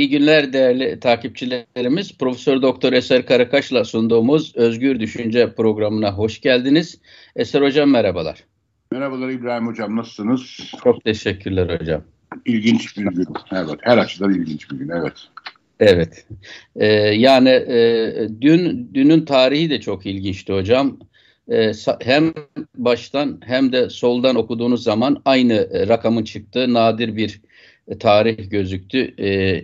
İyi günler değerli takipçilerimiz. Profesör Doktor Eser Karakaş'la sunduğumuz Özgür Düşünce programına hoş geldiniz. Eser Hocam merhabalar. Merhabalar İbrahim Hocam nasılsınız? Çok teşekkürler hocam. İlginç bir gün. Evet, her açıdan ilginç bir gün. Evet. Evet. Ee, yani e, dün dünün tarihi de çok ilginçti hocam. Ee, hem baştan hem de soldan okuduğunuz zaman aynı e, rakamın çıktığı nadir bir tarih gözüktü. E,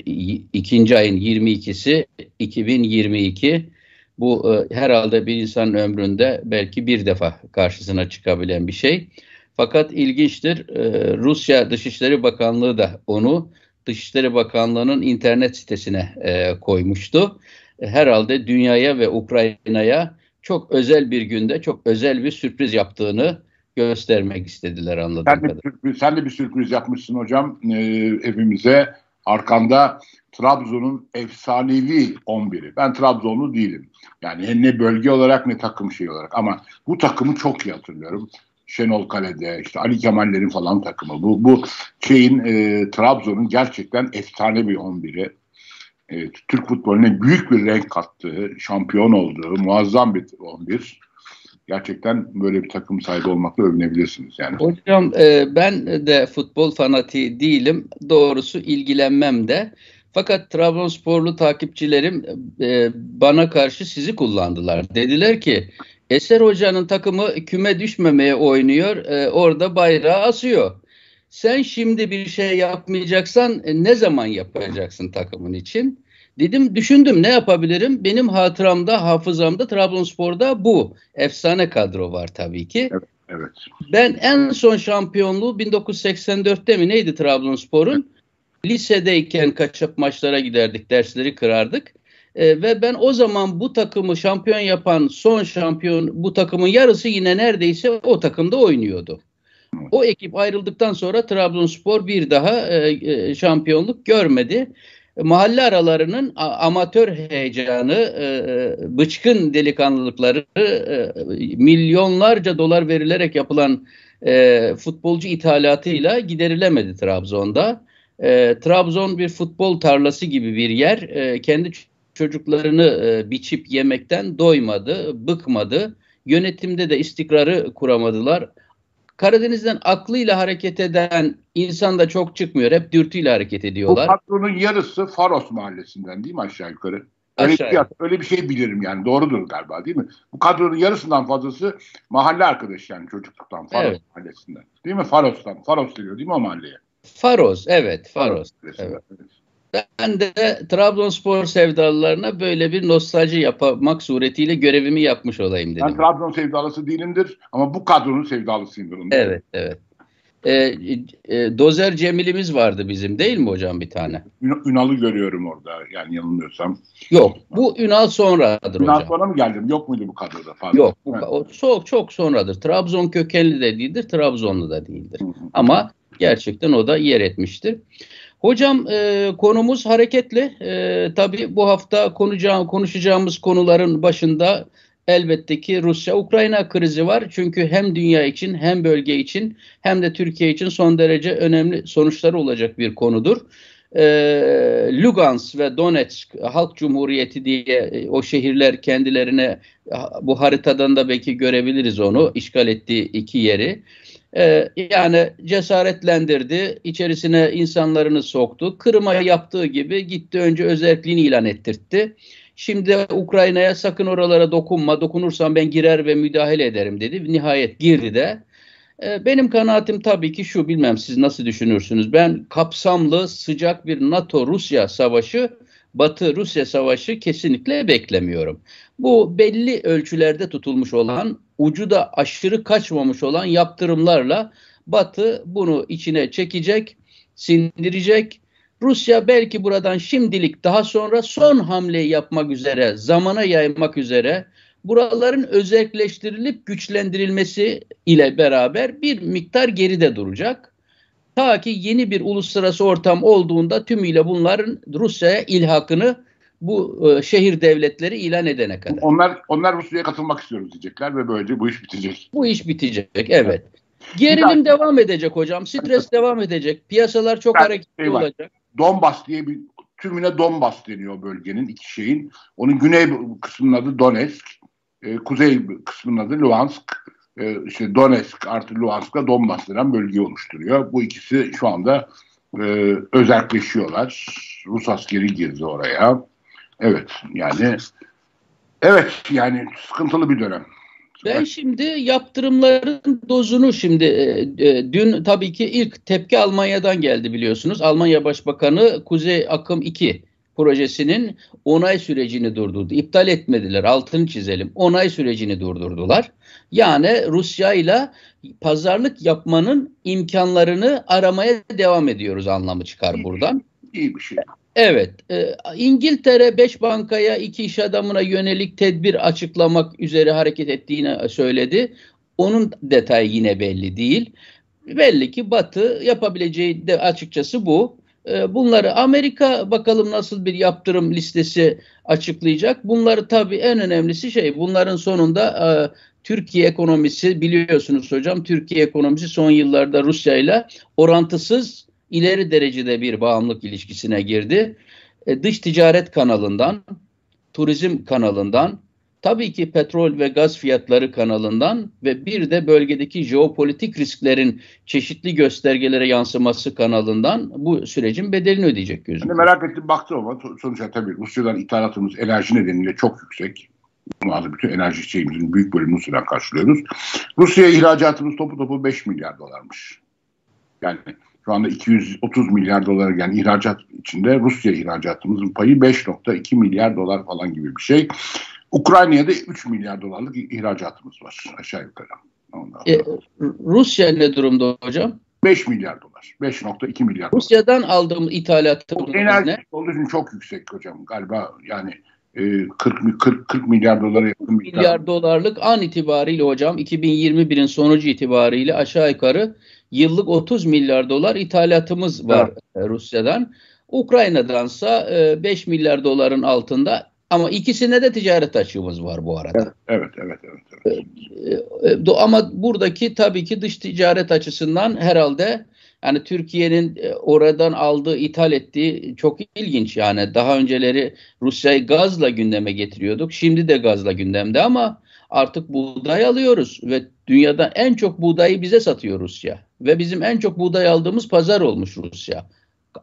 ikinci ayın 22'si 2022. Bu e, herhalde bir insanın ömründe belki bir defa karşısına çıkabilen bir şey. Fakat ilginçtir e, Rusya Dışişleri Bakanlığı da onu Dışişleri Bakanlığı'nın internet sitesine e, koymuştu. Herhalde dünyaya ve Ukrayna'ya çok özel bir günde çok özel bir sürpriz yaptığını göstermek istediler anladığım sen de, kadarıyla. Sürpriz, sen de bir sürpriz yapmışsın hocam e, evimize. Arkanda Trabzon'un efsanevi 11'i. Ben Trabzonlu değilim. Yani ne bölge olarak ne takım şey olarak ama bu takımı çok iyi hatırlıyorum. Şenol Kale'de işte Ali Kemal'lerin falan takımı. Bu bu şeyin e, Trabzon'un gerçekten efsane bir 11'i. E, Türk futboluna büyük bir renk kattığı, şampiyon olduğu muazzam bir 11 gerçekten böyle bir takım sahibi olmakla övünebilirsiniz. Yani. Hocam e, ben de futbol fanatiği değilim. Doğrusu ilgilenmem de. Fakat Trabzonsporlu takipçilerim e, bana karşı sizi kullandılar. Dediler ki Eser Hoca'nın takımı küme düşmemeye oynuyor. E, orada bayrağı asıyor. Sen şimdi bir şey yapmayacaksan e, ne zaman yapacaksın takımın için? Dedim düşündüm ne yapabilirim? Benim hatıramda, hafızamda Trabzonspor'da bu efsane kadro var tabii ki. Evet. evet. Ben en son şampiyonluğu 1984'te mi neydi Trabzonspor'un? Lisedeyken kaçak maçlara giderdik, dersleri kırardık. E, ve ben o zaman bu takımı şampiyon yapan son şampiyon bu takımın yarısı yine neredeyse o takımda oynuyordu. O ekip ayrıldıktan sonra Trabzonspor bir daha e, e, şampiyonluk görmedi mahalle aralarının amatör heyecanı, e, e, bıçkın delikanlılıkları, e, milyonlarca dolar verilerek yapılan futbolcu ithalatıyla giderilemedi Trabzon'da. Trabzon bir futbol tarlası gibi bir yer. Kendi çocuklarını biçip yemekten doymadı, bıkmadı. Yönetimde de istikrarı kuramadılar. Karadeniz'den aklıyla hareket eden insan da çok çıkmıyor. Hep dürtüyle hareket ediyorlar. Bu kadronun yarısı Faros mahallesinden değil mi aşağı yukarı? Öyle, aşağı. Bir, öyle bir şey bilirim yani doğrudur galiba değil mi? Bu kadronun yarısından fazlası mahalle arkadaşı yani çocukluktan Faros evet. mahallesinden. Değil mi? Faros'tan. Faros diyor değil mi o mahalleye? Faros evet Faros. Faros evet. evet. Ben de Trabzonspor sevdalılarına böyle bir nostalji yapmak suretiyle görevimi yapmış olayım dedim. Ben Trabzon sevdalısı değilimdir ama bu kadronun sevdalısıyımdır. Evet, evet. Ee, e, Dozer Cemil'imiz vardı bizim değil mi hocam bir tane? Ünal'ı görüyorum orada yani yanılmıyorsam. Yok bu Ünal sonradır Ünal hocam. sonra mı geldim? Yok muydu bu kadroda? Fazla? Yok bu, o çok çok sonradır. Trabzon kökenli de değildir, Trabzonlu da değildir. Hı hı. Ama gerçekten o da yer etmiştir. Hocam e, konumuz hareketli. E, tabii bu hafta konuşacağım, konuşacağımız konuların başında elbette ki Rusya-Ukrayna krizi var. Çünkü hem dünya için hem bölge için hem de Türkiye için son derece önemli sonuçları olacak bir konudur. E, Lugansk ve Donetsk Halk Cumhuriyeti diye e, o şehirler kendilerine bu haritadan da belki görebiliriz onu işgal ettiği iki yeri. Ee, yani cesaretlendirdi, içerisine insanlarını soktu. Kırım'a yaptığı gibi gitti önce özelliğini ilan ettirtti. Şimdi Ukrayna'ya sakın oralara dokunma, dokunursan ben girer ve müdahale ederim dedi. Nihayet girdi de. Ee, benim kanaatim tabii ki şu, bilmem siz nasıl düşünürsünüz. Ben kapsamlı, sıcak bir NATO-Rusya savaşı, Batı-Rusya savaşı kesinlikle beklemiyorum. Bu belli ölçülerde tutulmuş olan, ucu da aşırı kaçmamış olan yaptırımlarla Batı bunu içine çekecek, sindirecek. Rusya belki buradan şimdilik daha sonra son hamleyi yapmak üzere, zamana yaymak üzere buraların özelleştirilip güçlendirilmesi ile beraber bir miktar geride duracak. Ta ki yeni bir uluslararası ortam olduğunda tümüyle bunların Rusya'ya ilhakını bu e, şehir devletleri ilan edene kadar. Onlar onlar Rusya'ya katılmak istiyoruz diyecekler ve böylece bu iş bitecek. Bu iş bitecek evet. Gerilim devam edecek hocam. Stres devam edecek. Piyasalar çok hareketli şey olacak. Donbas diye bir tümüne Donbas deniyor bölgenin iki şeyin. Onun güney kısmının adı Donetsk, e, kuzey kısmının adı Luhansk. E, işte Donetsk artı Luhansk'la Donbas denen bölgeyi oluşturuyor. Bu ikisi şu anda e, özelleşiyorlar. Rus askeri girdi oraya. Evet yani evet yani sıkıntılı bir dönem. Ben şimdi yaptırımların dozunu şimdi e, e, dün tabii ki ilk tepki Almanya'dan geldi biliyorsunuz. Almanya Başbakanı Kuzey Akım 2 projesinin onay sürecini durdurdu. İptal etmediler altını çizelim. Onay sürecini durdurdular. Yani Rusya ile pazarlık yapmanın imkanlarını aramaya devam ediyoruz anlamı çıkar buradan. İyi bir şey. Evet, e, İngiltere 5 bankaya iki iş adamına yönelik tedbir açıklamak üzere hareket ettiğini söyledi. Onun detayı yine belli değil. Belli ki Batı yapabileceği de açıkçası bu. E, bunları Amerika bakalım nasıl bir yaptırım listesi açıklayacak. Bunları tabii en önemlisi şey bunların sonunda e, Türkiye ekonomisi biliyorsunuz hocam Türkiye ekonomisi son yıllarda Rusya ile orantısız ileri derecede bir bağımlılık ilişkisine girdi. E, dış ticaret kanalından, turizm kanalından, tabii ki petrol ve gaz fiyatları kanalından ve bir de bölgedeki jeopolitik risklerin çeşitli göstergelere yansıması kanalından bu sürecin bedelini ödeyecek gözüküyor. merak ettim baktım ama sonuçta tabii Rusya'dan ithalatımız enerji nedeniyle çok yüksek. Bunlarla bütün enerji şeyimizin büyük bölümünü Rusya'dan karşılıyoruz. Rusya'ya ihracatımız topu topu 5 milyar dolarmış. Yani şu anda 230 milyar dolar yani ihracat içinde Rusya ihracatımızın payı 5.2 milyar dolar falan gibi bir şey. Ukrayna'ya da 3 milyar dolarlık ihracatımız var aşağı yukarı. E, Rusya ne durumda hocam? 5 milyar dolar. 5.2 milyar dolar. Rusya'dan aldığımız ithalatımız enerji ne? olduğu için çok yüksek hocam. Galiba yani 40, 40, 40 milyar dolara yakın milyar, milyar dolarlık an itibariyle hocam 2021'in sonucu itibariyle aşağı yukarı yıllık 30 milyar dolar ithalatımız var evet. Rusya'dan. Ukrayna'dansa 5 milyar doların altında ama ikisine de ticaret açığımız var bu arada. Evet, evet, evet. evet, evet. Ama buradaki tabii ki dış ticaret açısından herhalde yani Türkiye'nin oradan aldığı, ithal ettiği çok ilginç yani. Daha önceleri Rusya'yı gazla gündeme getiriyorduk. Şimdi de gazla gündemde ama artık buğday alıyoruz ve dünyada en çok buğdayı bize satıyor Rusya. Ve bizim en çok buğday aldığımız pazar olmuş Rusya.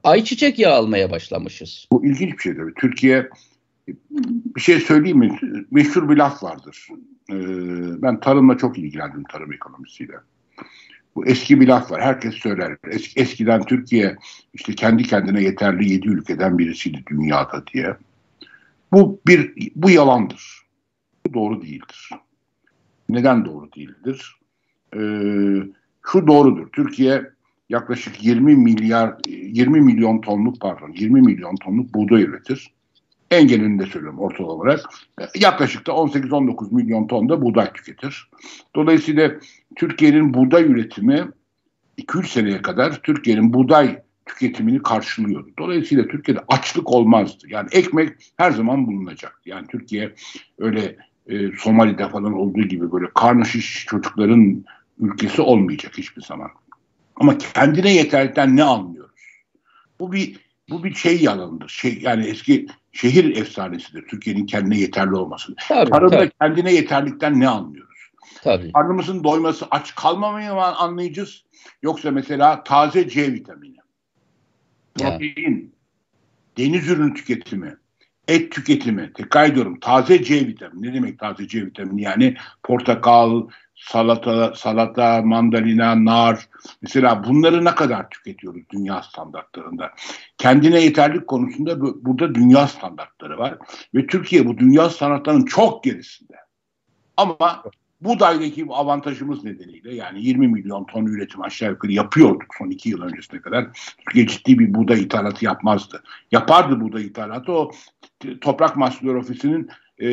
Ayçiçek yağı almaya başlamışız. Bu ilginç bir şey tabii. Türkiye bir şey söyleyeyim mi? Meşhur bir laf vardır. Ee, ben tarımla çok ilgilendim tarım ekonomisiyle. Bu eski bir laf var. Herkes söyler. Es, eskiden Türkiye işte kendi kendine yeterli yedi ülkeden birisiydi dünyada diye. Bu bir bu yalandır. Bu doğru değildir. Neden doğru değildir? Ee, şu doğrudur. Türkiye yaklaşık 20 milyar 20 milyon tonluk pardon 20 milyon tonluk buğday üretir. En genelinde söylüyorum ortalama olarak. Yaklaşık da 18-19 milyon ton da buğday tüketir. Dolayısıyla Türkiye'nin buğday üretimi 2-3 seneye kadar Türkiye'nin buğday tüketimini karşılıyordu. Dolayısıyla Türkiye'de açlık olmazdı. Yani ekmek her zaman bulunacak. Yani Türkiye öyle e, Somali'de falan olduğu gibi böyle karnı şiş çocukların ülkesi olmayacak hiçbir zaman. Ama kendine yeterlikten ne anlıyoruz? Bu bir bu bir şey yalanıdır. Şey yani eski şehir efsanesidir. Türkiye'nin kendine yeterli olması. Tabii, Tarımda tabii. kendine yeterlikten ne anlıyoruz? Tabii. Karnımızın doyması, aç kalmamayı mı anlayacağız? Yoksa mesela taze C vitamini, protein, deniz ürünü tüketimi, et tüketimi, tekrar ediyorum taze C vitamini. Ne demek taze C vitamini? Yani portakal, salata, salata, mandalina, nar. Mesela bunları ne kadar tüketiyoruz dünya standartlarında? Kendine yeterlik konusunda burada dünya standartları var. Ve Türkiye bu dünya standartlarının çok gerisinde. Ama buğdaydaki avantajımız nedeniyle yani 20 milyon ton üretim aşağı yukarı yapıyorduk son iki yıl öncesine kadar. Türkiye ciddi bir buğday ithalatı yapmazdı. Yapardı buğday ithalatı o Toprak Mahsulleri Ofisi'nin e,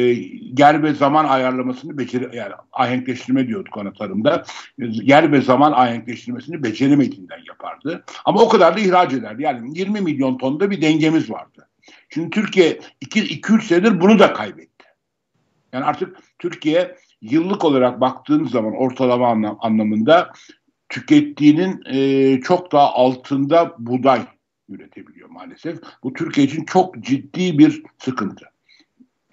yer ve zaman ayarlamasını beceri yani ahenkleştirme diyorduk ona tarımda. Yer ve zaman ahenkleştirmesini beceremediğinden yapardı. Ama o kadar da ihraç ederdi. Yani 20 milyon tonda bir dengemiz vardı. Şimdi Türkiye 2-3 senedir bunu da kaybetti. Yani artık Türkiye yıllık olarak baktığın zaman ortalama anlam, anlamında tükettiğinin e, çok daha altında buğday üretebiliyor maalesef. Bu Türkiye için çok ciddi bir sıkıntı.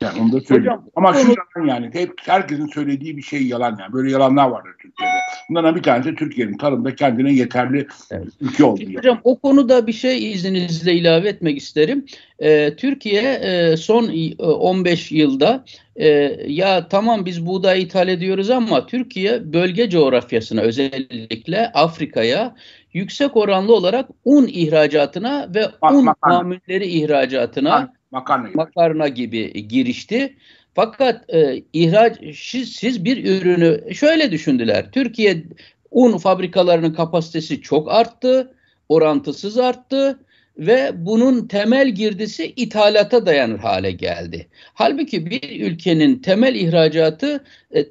Yani onu da söyleyeyim. Ama şu yalan yani hep herkesin söylediği bir şey yalan yani. Böyle yalanlar vardır Türkiye'de. Bunlardan bir tanesi Türkiye'nin tarımda kendine yeterli evet. ülke olduğu. Hocam o konuda bir şey izninizle ilave etmek isterim. Ee, Türkiye e, son 15 e, yılda e, ya tamam biz buğday ithal ediyoruz ama Türkiye bölge coğrafyasına özellikle Afrika'ya yüksek oranlı olarak un ihracatına ve Bak, un mamulleri ihracatına makarna, makarna gibi girişti. Fakat e, ihraç siz, siz bir ürünü şöyle düşündüler. Türkiye un fabrikalarının kapasitesi çok arttı, orantısız arttı ve bunun temel girdisi ithalata dayanır hale geldi. Halbuki bir ülkenin temel ihracatı e, e,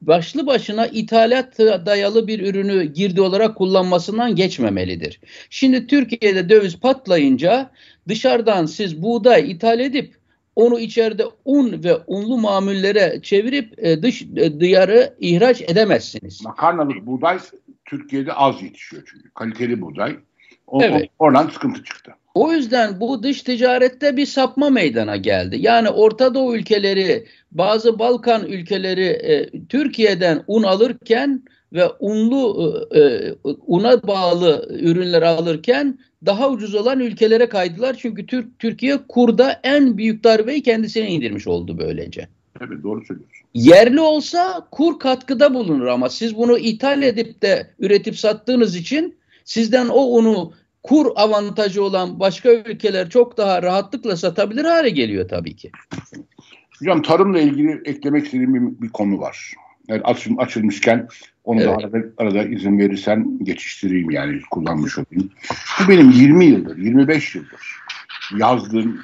başlı başına ithalat dayalı bir ürünü girdi olarak kullanmasından geçmemelidir. Şimdi Türkiye'de döviz patlayınca dışarıdan siz buğday ithal edip onu içeride un ve unlu mamullere çevirip e, dış e, diyarı ihraç edemezsiniz. Makarnalık buğday Türkiye'de az yetişiyor çünkü. Kaliteli buğday. O, evet. oradan sıkıntı çıktı. O yüzden bu dış ticarette bir sapma meydana geldi. Yani Orta Doğu ülkeleri, bazı Balkan ülkeleri e, Türkiye'den un alırken ve unlu e, e, una bağlı ürünler alırken daha ucuz olan ülkelere kaydılar. Çünkü Türk Türkiye kurda en büyük darbeyi kendisine indirmiş oldu böylece. Evet doğru söylüyorsun. Yerli olsa kur katkıda bulunur ama siz bunu ithal edip de üretip sattığınız için sizden o unu kur avantajı olan başka ülkeler çok daha rahatlıkla satabilir hale geliyor tabii ki. Hocam tarımla ilgili eklemek istediğim bir, bir konu var. Yani açıl, açılmışken onu evet. da arada, arada izin verirsen geçiştireyim yani kullanmış olayım. Bu benim 20 yıldır, 25 yıldır yazdığım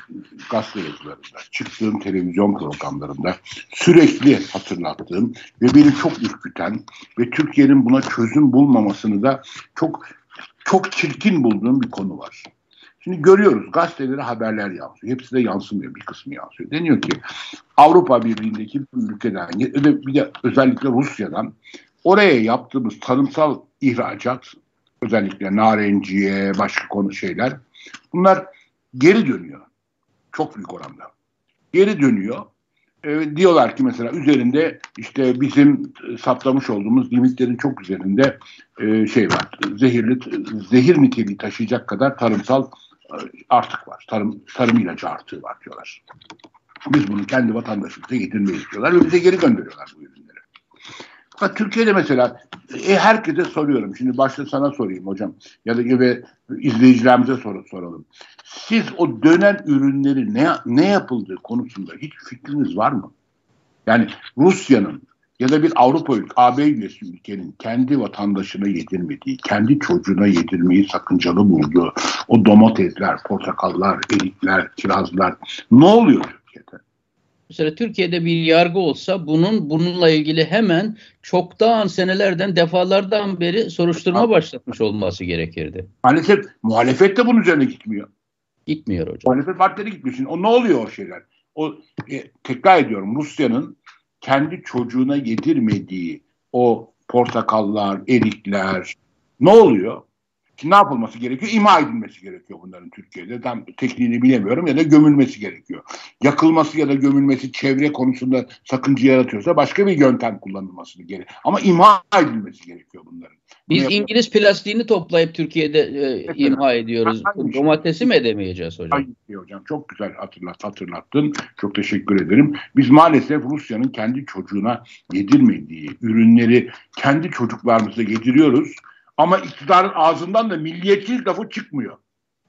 gazete yazılarında, çıktığım televizyon programlarında sürekli hatırlattığım ve beni çok ürküten ve Türkiye'nin buna çözüm bulmamasını da çok çok çirkin bulduğum bir konu var. Şimdi görüyoruz gazetelere haberler yansıyor. Hepsi de yansımıyor. Bir kısmı yansıyor. Deniyor ki Avrupa Birliği'ndeki bir ülkeden bir de özellikle Rusya'dan oraya yaptığımız tarımsal ihracat özellikle narenciye başka konu şeyler bunlar geri dönüyor. Çok büyük oranda. Geri dönüyor. E, diyorlar ki mesela üzerinde işte bizim saptamış olduğumuz limitlerin çok üzerinde e, şey var. Zehirli zehir niteliği taşıyacak kadar tarımsal e, artık var. Tarım tarım ilacı artığı var diyorlar. Biz bunu kendi vatandaşımıza getirmeyiz diyorlar ve bize geri gönderiyorlar bu ürünleri. Fakat Türkiye'de mesela e, herkese soruyorum. Şimdi başta sana sorayım hocam. Ya da gibi izleyicilerimize sor, soralım. Siz o dönen ürünleri ne, ne yapıldığı konusunda hiç fikriniz var mı? Yani Rusya'nın ya da bir Avrupa ülke, AB üyesi ülkenin kendi vatandaşına yedirmediği, kendi çocuğuna yedirmeyi sakıncalı bulduğu o domatesler, portakallar, erikler, kirazlar ne oluyor Türkiye'de? Mesela Türkiye'de bir yargı olsa bunun bununla ilgili hemen çoktan senelerden defalardan beri soruşturma başlatmış olması gerekirdi. Maalesef muhalefet de bunun üzerine gitmiyor. Gitmiyor hocam. Muhalefet partileri gitmiyor. Şimdi o ne oluyor o şeyler? O e, tekrar ediyorum Rusya'nın kendi çocuğuna yedirmediği o portakallar, erikler ne oluyor? Ki ne yapılması gerekiyor? İma edilmesi gerekiyor bunların Türkiye'de. Tam tekniğini bilemiyorum ya da gömülmesi gerekiyor. Yakılması ya da gömülmesi çevre konusunda sakınca yaratıyorsa başka bir yöntem kullanılması gerekiyor. Ama ima edilmesi gerekiyor bunların. Biz Bunu İngiliz plastiğini toplayıp Türkiye'de e, imha ediyoruz. Domatesi mi edemeyeceğiz hocam? Hayır hocam. Çok güzel hatırlat, hatırlattın. Çok teşekkür ederim. Biz maalesef Rusya'nın kendi çocuğuna yedirmediği ürünleri kendi çocuklarımıza yediriyoruz ama iktidarın ağzından da milliyetçilik lafı çıkmıyor.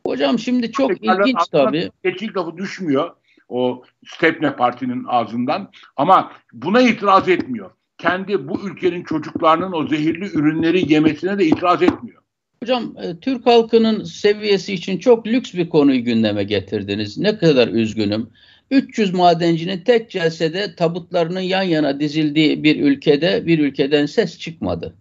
Hocam şimdi çok İktidarın ilginç tabii. Milliyetçilik lafı düşmüyor o Stepne Parti'nin ağzından ama buna itiraz etmiyor. Kendi bu ülkenin çocuklarının o zehirli ürünleri yemesine de itiraz etmiyor. Hocam e, Türk halkının seviyesi için çok lüks bir konuyu gündeme getirdiniz. Ne kadar üzgünüm. 300 madencinin tek celsede tabutlarının yan yana dizildiği bir ülkede bir ülkeden ses çıkmadı.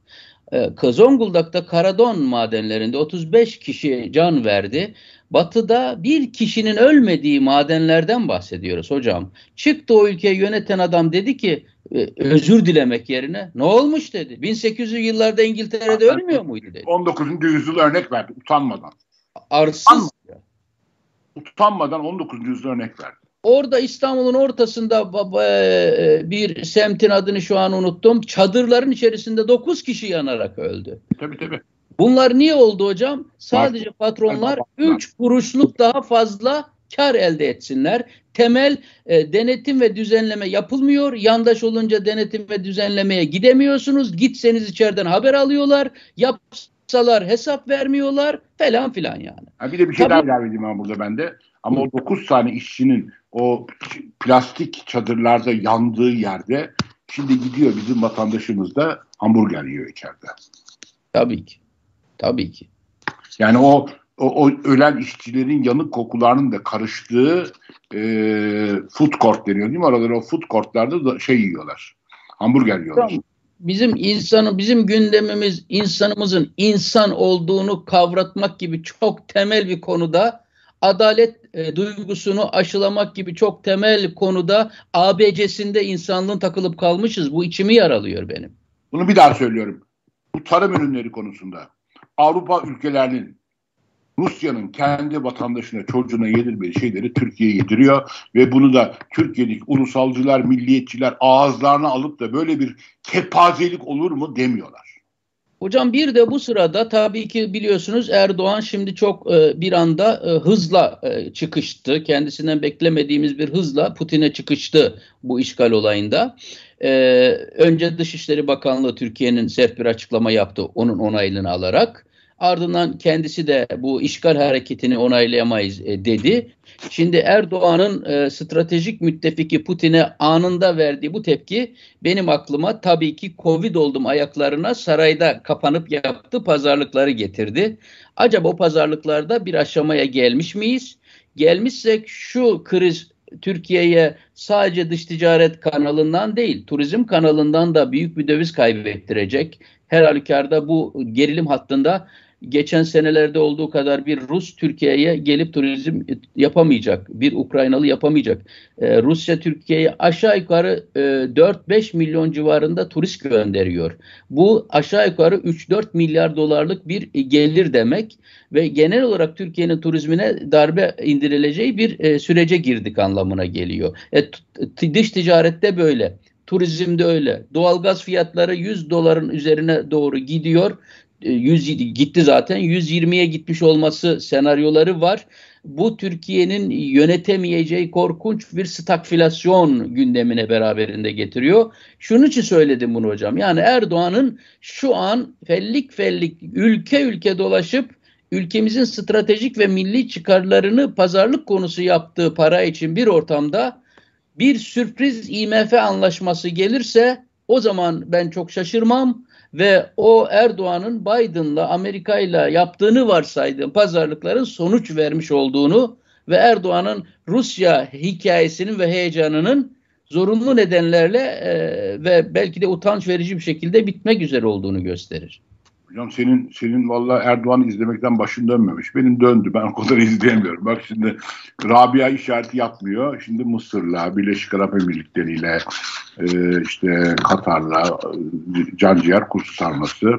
Ee, Zonguldak'ta Karadon madenlerinde 35 kişi can verdi. Batı'da bir kişinin ölmediği madenlerden bahsediyoruz hocam. Çıktı o ülkeyi yöneten adam dedi ki e, özür dilemek yerine ne olmuş dedi. 1800'lü yıllarda İngiltere'de ölmüyor muydu dedi. 19. yüzyıl örnek verdi utanmadan. Arsız utanmadan 19. yüzyılda örnek verdi. Orada İstanbul'un ortasında e, bir semtin adını şu an unuttum. Çadırların içerisinde 9 kişi yanarak öldü. Tabii tabii. Bunlar niye oldu hocam? Sadece patronlar 3 kuruşluk daha fazla kar elde etsinler. Temel e, denetim ve düzenleme yapılmıyor. Yandaş olunca denetim ve düzenlemeye gidemiyorsunuz. Gitseniz içeriden haber alıyorlar. Yapsalar hesap vermiyorlar falan filan yani. Ha bir de bir şey Tabii, daha ilave edeyim burada bende. Ama o 9 tane işçinin o plastik çadırlarda yandığı yerde şimdi gidiyor bizim vatandaşımız da hamburger yiyor içeride. Tabii ki. Tabii ki. Yani o o, o ölen işçilerin yanık kokularının da karıştığı e, food court deniyor değil mi? Araları o food courtlarda da şey yiyorlar. Hamburger yiyorlar. Bizim insanı, bizim gündemimiz insanımızın insan olduğunu kavratmak gibi çok temel bir konuda adalet e, duygusunu aşılamak gibi çok temel konuda ABC'sinde insanlığın takılıp kalmışız. Bu içimi yaralıyor benim. Bunu bir daha söylüyorum. Bu tarım ürünleri konusunda Avrupa ülkelerinin Rusya'nın kendi vatandaşına, çocuğuna yedirmediği şeyleri Türkiye yediriyor ve bunu da Türkiye'deki ulusalcılar, milliyetçiler ağızlarına alıp da böyle bir kepazelik olur mu demiyorlar. Hocam bir de bu sırada tabii ki biliyorsunuz Erdoğan şimdi çok e, bir anda e, hızla e, çıkıştı. Kendisinden beklemediğimiz bir hızla Putin'e çıkıştı bu işgal olayında. E, önce Dışişleri Bakanlığı Türkiye'nin sert bir açıklama yaptı onun onaylını alarak. Ardından kendisi de bu işgal hareketini onaylayamayız e, dedi. Şimdi Erdoğan'ın e, stratejik müttefiki Putin'e anında verdiği bu tepki benim aklıma tabii ki Covid oldum ayaklarına sarayda kapanıp yaptı pazarlıkları getirdi. Acaba o pazarlıklarda bir aşamaya gelmiş miyiz? Gelmişsek şu kriz Türkiye'ye sadece dış ticaret kanalından değil, turizm kanalından da büyük bir döviz kaybettirecek. Her halükarda bu gerilim hattında geçen senelerde olduğu kadar bir Rus Türkiye'ye gelip turizm yapamayacak. Bir Ukraynalı yapamayacak. Ee, Rusya Türkiye'ye aşağı yukarı e, 4-5 milyon civarında turist gönderiyor. Bu aşağı yukarı 3-4 milyar dolarlık bir gelir demek ve genel olarak Türkiye'nin turizmine darbe indirileceği bir e, sürece girdik anlamına geliyor. E, dış ticarette böyle. Turizmde öyle. Doğalgaz fiyatları 100 doların üzerine doğru gidiyor. 100 e, gitti zaten 120'ye gitmiş olması senaryoları var. Bu Türkiye'nin yönetemeyeceği korkunç bir stagflasyon gündemine beraberinde getiriyor. Şunun için söyledim bunu hocam. Yani Erdoğan'ın şu an fellik fellik ülke ülke dolaşıp ülkemizin stratejik ve milli çıkarlarını pazarlık konusu yaptığı para için bir ortamda bir sürpriz IMF anlaşması gelirse o zaman ben çok şaşırmam ve o Erdoğan'ın Biden'la Amerika'yla yaptığını varsaydığım pazarlıkların sonuç vermiş olduğunu ve Erdoğan'ın Rusya hikayesinin ve heyecanının zorunlu nedenlerle e, ve belki de utanç verici bir şekilde bitmek üzere olduğunu gösterir. Hocam senin senin valla Erdoğan'ı izlemekten başın dönmemiş. Benim döndü. Ben o kadar izleyemiyorum. Bak şimdi Rabia işareti yapmıyor. Şimdi Mısır'la, Birleşik Arap Emirlikleri'yle, e, işte Katar'la, e, canciğer kursu sarması.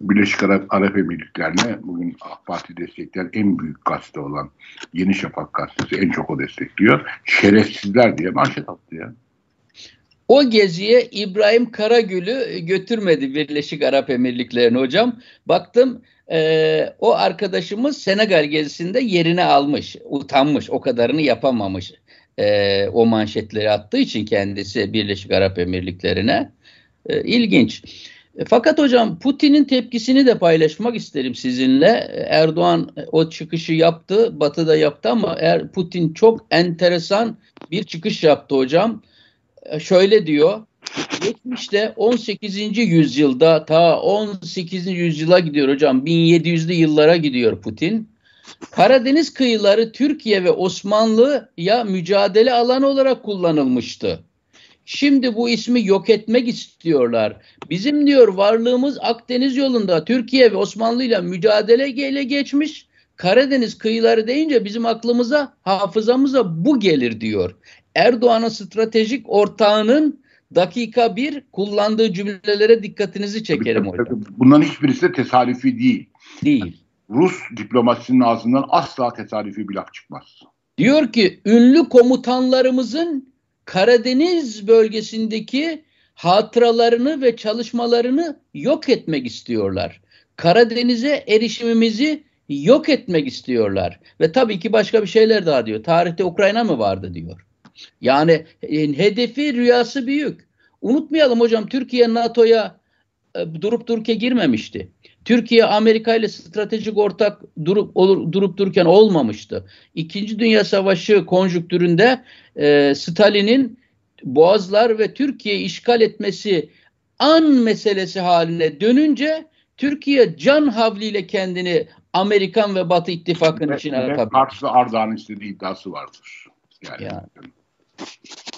Birleşik Arap, Arap Emirlikleri'ne bugün AK Parti destekleyen en büyük gazete olan Yeni Şafak gazetesi en çok o destekliyor. Şerefsizler diye manşet attı ya. O geziye İbrahim Karagül'ü götürmedi Birleşik Arap Emirlikleri'ne hocam. Baktım e, o arkadaşımız Senegal gezisinde yerini almış, utanmış, o kadarını yapamamış. E, o manşetleri attığı için kendisi Birleşik Arap Emirlikleri'ne. E, ilginç. E, fakat hocam Putin'in tepkisini de paylaşmak isterim sizinle. Erdoğan o çıkışı yaptı, Batı'da yaptı ama er, Putin çok enteresan bir çıkış yaptı hocam. E, şöyle diyor. Geçmişte 18. yüzyılda ta 18. yüzyıla gidiyor hocam. 1700'lü yıllara gidiyor Putin. Karadeniz kıyıları Türkiye ve Osmanlı'ya mücadele alanı olarak kullanılmıştı. Şimdi bu ismi yok etmek istiyorlar. Bizim diyor varlığımız Akdeniz yolunda Türkiye ve Osmanlı ile mücadele ele geçmiş. Karadeniz kıyıları deyince bizim aklımıza, hafızamıza bu gelir diyor. Erdoğan'ın stratejik ortağının dakika bir kullandığı cümlelere dikkatinizi çekerim tabii, hocam. Bunların hiçbirisi de tesadüfi değil. Değil. Rus diplomasinin ağzından asla tesadüfi bir laf çıkmaz. Diyor ki ünlü komutanlarımızın Karadeniz bölgesindeki hatıralarını ve çalışmalarını yok etmek istiyorlar. Karadeniz'e erişimimizi yok etmek istiyorlar. Ve tabii ki başka bir şeyler daha diyor. Tarihte Ukrayna mı vardı diyor. Yani e, hedefi rüyası büyük. Unutmayalım hocam Türkiye NATO'ya e, durup dururken girmemişti. Türkiye Amerika ile stratejik ortak durup olur, durup dururken olmamıştı. İkinci Dünya Savaşı konjüktüründe e, Stalin'in Boğazlar ve Türkiye işgal etmesi an meselesi haline dönünce Türkiye can havliyle kendini Amerikan ve Batı ittifakının içine atabilir. Karşı Ardahan istediği iddiası vardır. Yani, yani.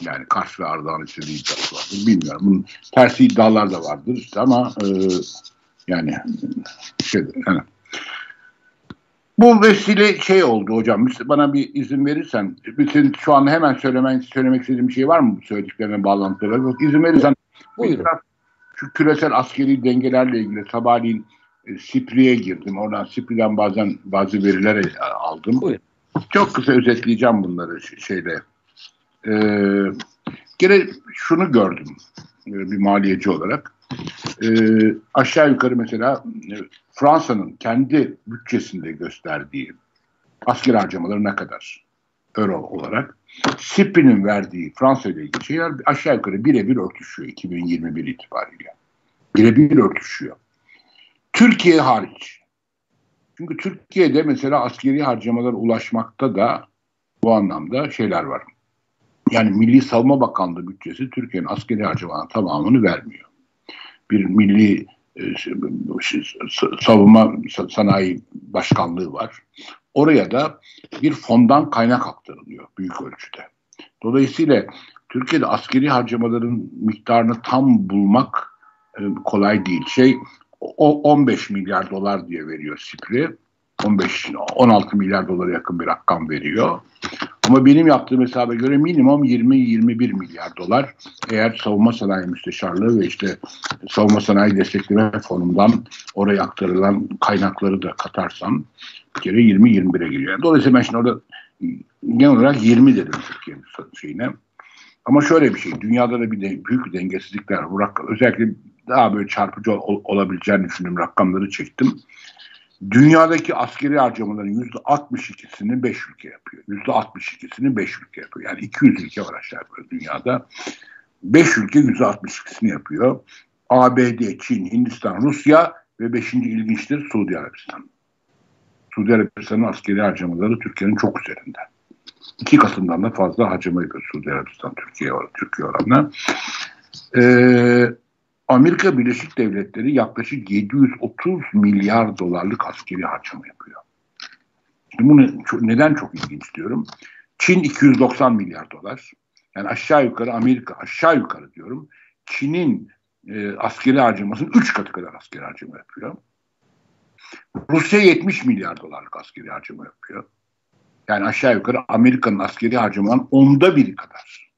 Yani karşı Ardahan istediği iddiası vardır. Bilmiyorum. Bunun tersi iddialar da vardır işte ama e, yani şey yani bu vesile şey oldu hocam. Bana bir izin verirsen, bütün şu an hemen söylemen, söylemek istediğim bir şey var mı bu söylediklerine bağlantılı? İzin verirsen Buyurun. Şu küresel askeri dengelerle ilgili sabahleyin e, Sipri'ye girdim. Oradan Sipri'den bazen bazı veriler aldım. Buyurun. Çok kısa özetleyeceğim bunları şeyde. Ee, gene şunu gördüm e, bir maliyeci olarak. Ee, aşağı yukarı mesela e, Fransa'nın kendi bütçesinde gösterdiği asker harcamaları ne kadar euro olarak SIP'inin verdiği Fransa ile ilgili şeyler aşağı yukarı birebir örtüşüyor 2021 itibariyle. Birebir örtüşüyor. Türkiye hariç. Çünkü Türkiye'de mesela askeri harcamalar ulaşmakta da bu anlamda şeyler var. Yani Milli Savunma Bakanlığı bütçesi Türkiye'nin askeri harcamalarının tamamını vermiyor. Bir milli e, savunma sanayi başkanlığı var. Oraya da bir fondan kaynak aktarılıyor büyük ölçüde. Dolayısıyla Türkiye'de askeri harcamaların miktarını tam bulmak e, kolay değil. Şey o 15 milyar dolar diye veriyor SİPR'i. 15 16 milyar dolara yakın bir rakam veriyor. Ama benim yaptığım hesaba göre minimum 20-21 milyar dolar eğer savunma sanayi müsteşarlığı ve işte savunma sanayi destekleme fonundan oraya aktarılan kaynakları da katarsam bir kere 20-21'e giriyor. Dolayısıyla ben şimdi orada genel olarak 20 dedim Türkiye'nin şeyine. Ama şöyle bir şey, dünyada da bir de, büyük bir dengesizlikler var. Özellikle daha böyle çarpıcı ol, olabileceğini düşündüğüm rakamları çektim. Dünyadaki askeri harcamaların yüzde 62'sini 5 ülke yapıyor. Yüzde 62'sini 5 ülke yapıyor. Yani 200 ülke var aşağı yukarı dünyada. 5 ülke yüzde 62'sini yapıyor. ABD, Çin, Hindistan, Rusya ve 5. ilginçtir Suudi Arabistan. Suudi Arabistan'ın askeri harcamaları Türkiye'nin çok üzerinde. İki katından da fazla harcama yapıyor Suudi Arabistan Türkiye, Türkiye oranla. Ee, Amerika Birleşik Devletleri yaklaşık 730 milyar dolarlık askeri harcama yapıyor. Şimdi bunu neden çok ilginç diyorum? Çin 290 milyar dolar. Yani aşağı yukarı Amerika aşağı yukarı diyorum. Çin'in e, askeri harcamasının 3 katı kadar askeri harcama yapıyor. Rusya 70 milyar dolarlık askeri harcama yapıyor. Yani aşağı yukarı Amerika'nın askeri harcamanın onda biri kadar.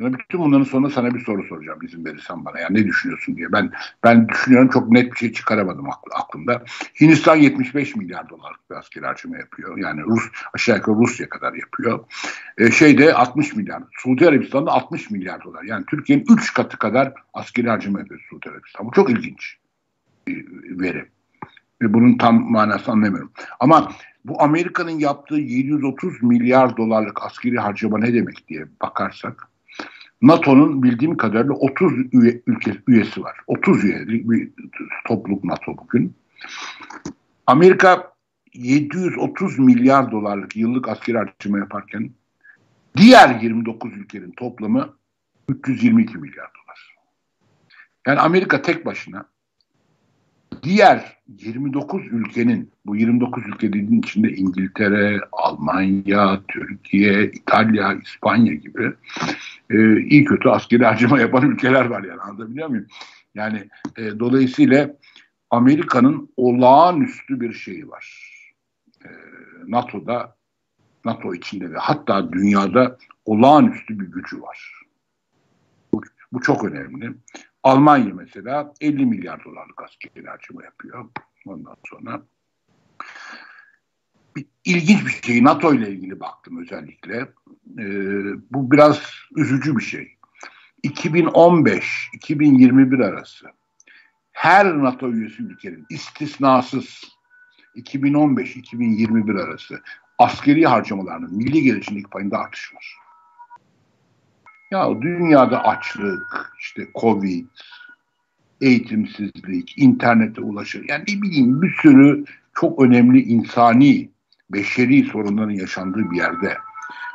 Bütün bunların sonunda sana bir soru soracağım izin verirsen bana. Yani ne düşünüyorsun diye. Ben ben düşünüyorum çok net bir şey çıkaramadım aklımda. Hindistan 75 milyar dolarlık bir askeri harcama yapıyor. Yani Rus aşağı yukarı Rusya kadar yapıyor. E, şeyde 60 milyar. Suudi Arabistan'da 60 milyar dolar. Yani Türkiye'nin 3 katı kadar askeri harcama yapıyor Suudi Arabistan. Bu çok ilginç bir veri. Ve bunun tam manasını anlamıyorum. Ama bu Amerika'nın yaptığı 730 milyar dolarlık askeri harcama ne demek diye bakarsak NATO'nun bildiğim kadarıyla 30 üye, ülke üyesi var. 30 üyelik bir topluluk NATO bugün. Amerika 730 milyar dolarlık yıllık askeri harcama yaparken diğer 29 ülkenin toplamı 322 milyar dolar. Yani Amerika tek başına diğer 29 ülkenin bu 29 ülkenin içinde İngiltere, Almanya, Türkiye, İtalya, İspanya gibi e, iyi kötü askeri harcama yapan ülkeler var yani anlatabiliyor muyum? Yani e, dolayısıyla Amerika'nın olağanüstü bir şeyi var. E, NATO'da NATO içinde ve hatta dünyada olağanüstü bir gücü var. Bu, bu çok önemli. Almanya mesela 50 milyar dolarlık askeri harcama yapıyor. Ondan sonra ilginç bir şey. NATO ile ilgili baktım özellikle. E, bu biraz üzücü bir şey. 2015-2021 arası her NATO üyesi ülkenin istisnasız 2015-2021 arası askeri harcamalarının milli gelişimdeki payında artış var. Ya dünyada açlık, işte Covid, eğitimsizlik, internete ulaşır. Yani ne bileyim bir sürü çok önemli insani, beşeri sorunların yaşandığı bir yerde.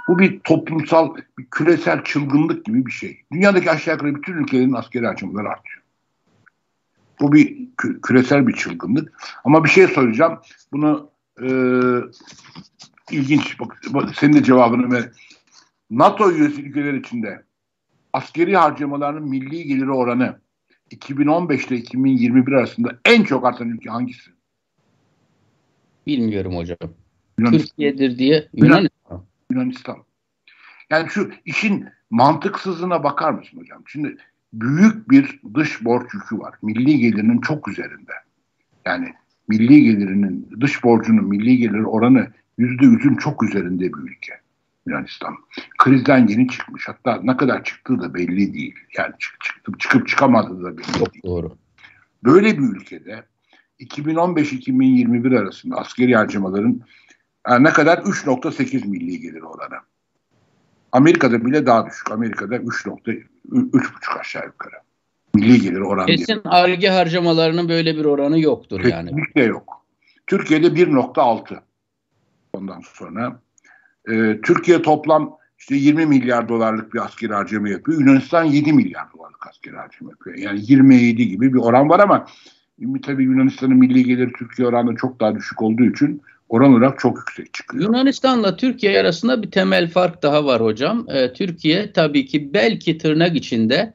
Bu bir toplumsal, bir küresel çılgınlık gibi bir şey. Dünyadaki aşağı yukarı bütün ülkelerin askeri harcamaları artıyor. Bu bir kü- küresel bir çılgınlık. Ama bir şey soracağım. Bunu e, ilginç. Bak, bak, senin de cevabını ver. NATO üyesi ülkeler içinde askeri harcamaların milli geliri oranı 2015 ile 2021 arasında en çok artan ülke hangisi? Bilmiyorum hocam. Yunanistan. Türkiye'dir diye Yunanistan. Yunanistan. Yani şu işin mantıksızlığına bakar mısın hocam? Şimdi büyük bir dış borç yükü var. Milli gelirinin çok üzerinde. Yani milli gelirinin, dış borcunun milli gelir oranı yüzde yüzün çok üzerinde bir ülke. Yunanistan. Krizden yeni çıkmış. Hatta ne kadar çıktığı da belli değil. Yani çık, çıkıp, çıkıp çıkamadığı da belli Çok değil. doğru. Böyle bir ülkede 2015-2021 arasında askeri harcamaların yani ne kadar 3.8 milli gelir oranı. Amerika'da bile daha düşük. Amerika'da 3.3 aşağı yukarı. Milli gelir oranı. Kesin arge harcamalarının böyle bir oranı yoktur Kesinlikle yani. Kesinlikle yok. Türkiye'de 1.6. Ondan sonra e, Türkiye toplam işte 20 milyar dolarlık bir askeri harcama yapıyor. Yunanistan 7 milyar dolarlık askeri harcama yapıyor. Yani 27 gibi bir oran var ama tabii Yunanistan'ın milli geliri Türkiye oranında çok daha düşük olduğu için oran olarak çok yüksek çıkıyor. Yunanistan'la Türkiye arasında bir temel fark daha var hocam. Ee, Türkiye tabii ki belki tırnak içinde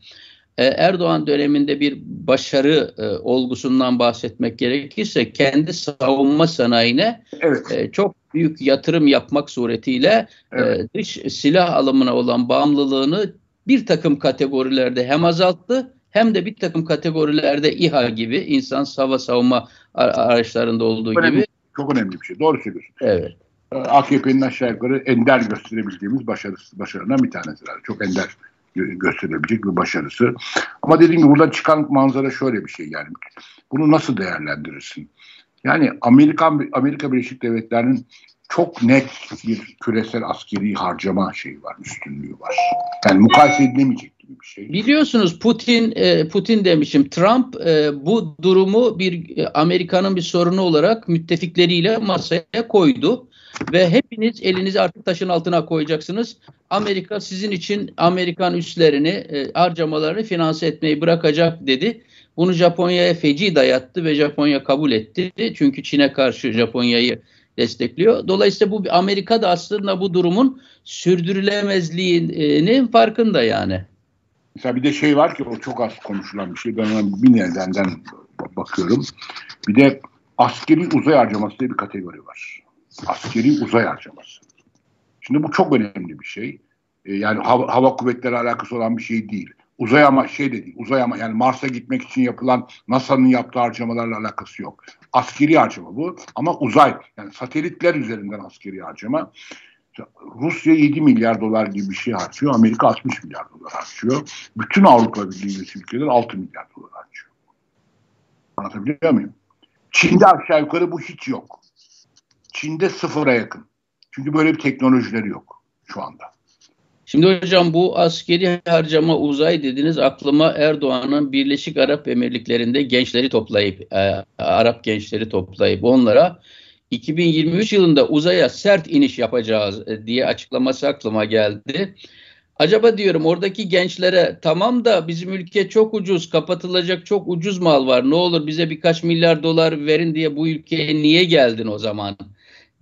e, Erdoğan döneminde bir başarı e, olgusundan bahsetmek gerekirse kendi savunma sanayine Evet. e, çok büyük yatırım yapmak suretiyle Evet. e, dış silah alımına olan bağımlılığını bir takım kategorilerde hem azalttı hem de bir takım kategorilerde İHA gibi insan hava savunma araçlarında olduğu Önemli. gibi Çok önemli bir şey. Doğru söylüyorsun. evet. Ee, AKP'nin aşağı yukarı ender gösterebildiğimiz başarısı, başarılarından bir tanesi. Yani çok ender gö- gösterebilecek bir başarısı. Ama dediğim gibi buradan çıkan manzara şöyle bir şey yani. Bunu nasıl değerlendirirsin? Yani Amerikan Amerika Birleşik Devletleri'nin çok net bir küresel askeri harcama şeyi var, üstünlüğü var. Yani mukayese edilemeyecek şey. Biliyorsunuz Putin e, Putin demişim Trump e, bu durumu bir e, Amerika'nın bir sorunu olarak müttefikleriyle masaya koydu ve hepiniz elinizi artık taşın altına koyacaksınız. Amerika sizin için Amerikan üslerini harcamalarını finanse etmeyi bırakacak dedi. Bunu Japonya'ya feci dayattı ve Japonya kabul etti. Çünkü Çin'e karşı Japonya'yı destekliyor. Dolayısıyla bu Amerika da aslında bu durumun sürdürülemezliğinin farkında yani. Mesela bir de şey var ki o çok az konuşulan bir şey. Ben ona bir nedenden bakıyorum. Bir de askeri uzay harcaması diye bir kategori var. Askeri uzay harcaması. Şimdi bu çok önemli bir şey. Ee, yani hava, hava kuvvetleri alakası olan bir şey değil. Uzay ama şey de. Uzay ama yani Mars'a gitmek için yapılan NASA'nın yaptığı harcamalarla alakası yok. Askeri harcama bu ama uzay yani satelitler üzerinden askeri harcama. Rusya 7 milyar dolar gibi bir şey harcıyor. Amerika 60 milyar dolar harcıyor. Bütün Avrupa Birliği ülkeler 6 milyar dolar harcıyor. Anlatabiliyor muyum? Çin'de aşağı yukarı bu hiç yok. Çin'de sıfıra yakın. Çünkü böyle bir teknolojileri yok şu anda. Şimdi hocam bu askeri harcama uzay dediniz aklıma Erdoğan'ın Birleşik Arap Emirlikleri'nde gençleri toplayıp e, Arap gençleri toplayıp onlara 2023 yılında uzaya sert iniş yapacağız e, diye açıklaması aklıma geldi. Acaba diyorum oradaki gençlere tamam da bizim ülke çok ucuz kapatılacak çok ucuz mal var ne olur bize birkaç milyar dolar verin diye bu ülkeye niye geldin o zaman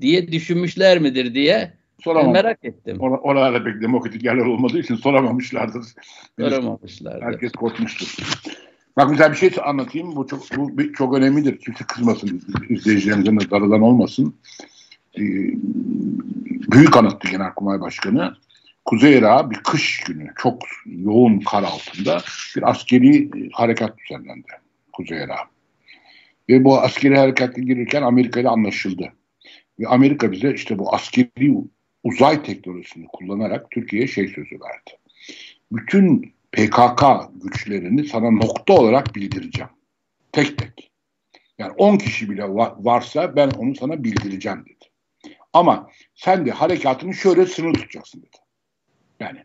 diye düşünmüşler midir diye Soramam. merak ettim. Or oralarda pek demokratik yerler olmadığı için soramamışlardır. Soramamışlardır. Herkes korkmuştur. Bak mesela bir şey anlatayım. Bu çok bu bir- çok önemlidir. Kimse kızmasın. izleyicilerimizin de olmasın. Ee, Büyük Anıtlı Genelkurmay Başkanı Kuzey Irak'a bir kış günü çok yoğun kar altında bir askeri e, harekat düzenlendi Kuzey Irak'a. Ve bu askeri harekatta girirken Amerika ile anlaşıldı. Ve Amerika bize işte bu askeri uzay teknolojisini kullanarak Türkiye'ye şey sözü verdi. Bütün PKK güçlerini sana nokta olarak bildireceğim. Tek tek. Yani 10 kişi bile varsa ben onu sana bildireceğim dedi. Ama sen de harekatını şöyle sınır tutacaksın dedi. Yani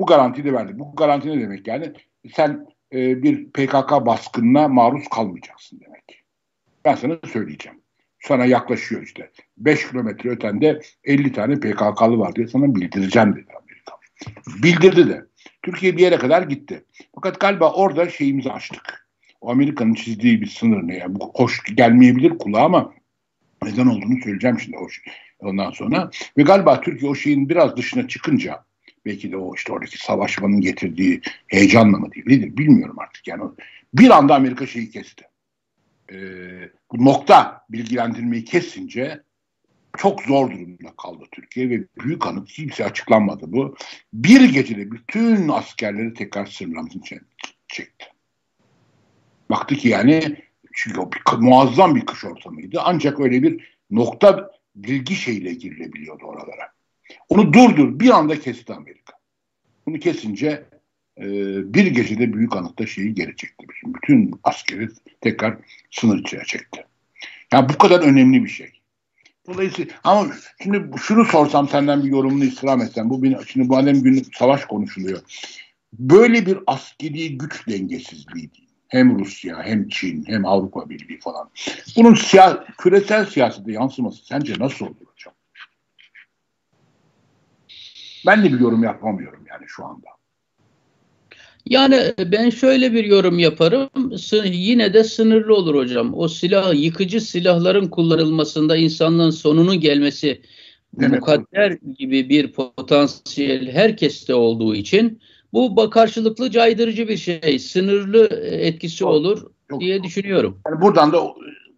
bu garantiyi de verdi. Bu garanti ne demek yani? Sen e, bir PKK baskınına maruz kalmayacaksın demek. Ben sana söyleyeceğim. Sana yaklaşıyor işte. 5 kilometre ötende 50 tane PKK'lı var diye sana bildireceğim dedi. Bildirdi de. Türkiye bir yere kadar gitti. Fakat galiba orada şeyimizi açtık. O Amerika'nın çizdiği bir sınır ne? Yani bu hoş gelmeyebilir kulağa ama neden olduğunu söyleyeceğim şimdi hoş. Ondan sonra ve galiba Türkiye o şeyin biraz dışına çıkınca belki de o işte oradaki savaşmanın getirdiği heyecanla mı değil nedir bilmiyorum artık yani bir anda Amerika şeyi kesti. Ee, bu nokta bilgilendirmeyi kesince çok zor durumda kaldı Türkiye ve büyük anıt kimse açıklanmadı bu. Bir gecede bütün askerleri tekrar sınırlamasını çekti. Baktı ki yani çünkü bir, muazzam bir kış ortamıydı. Ancak öyle bir nokta bilgi şeyle girilebiliyordu oralara. Onu durdur bir anda kesti Amerika. Bunu kesince e, bir gecede büyük anıtta şeyi geri çekti. Bütün askeri tekrar sınır içine çekti. Yani bu kadar önemli bir şey. Dolayısıyla ama şimdi şunu sorsam senden bir yorumunu istirham etsem. Bu benim, şimdi bu alem günü savaş konuşuluyor. Böyle bir askeri güç dengesizliği hem Rusya hem Çin hem Avrupa Birliği falan. Bunun siya küresel siyasete yansıması sence nasıl olur hocam? Ben de bir yorum yapamıyorum yani şu anda. Yani ben şöyle bir yorum yaparım. Yine de sınırlı olur hocam. O silah, yıkıcı silahların kullanılmasında insanlığın sonunun gelmesi Demek mukadder gibi bir potansiyel herkeste olduğu için bu karşılıklı caydırıcı bir şey. Sınırlı etkisi olur yok, diye yok. düşünüyorum. Yani buradan da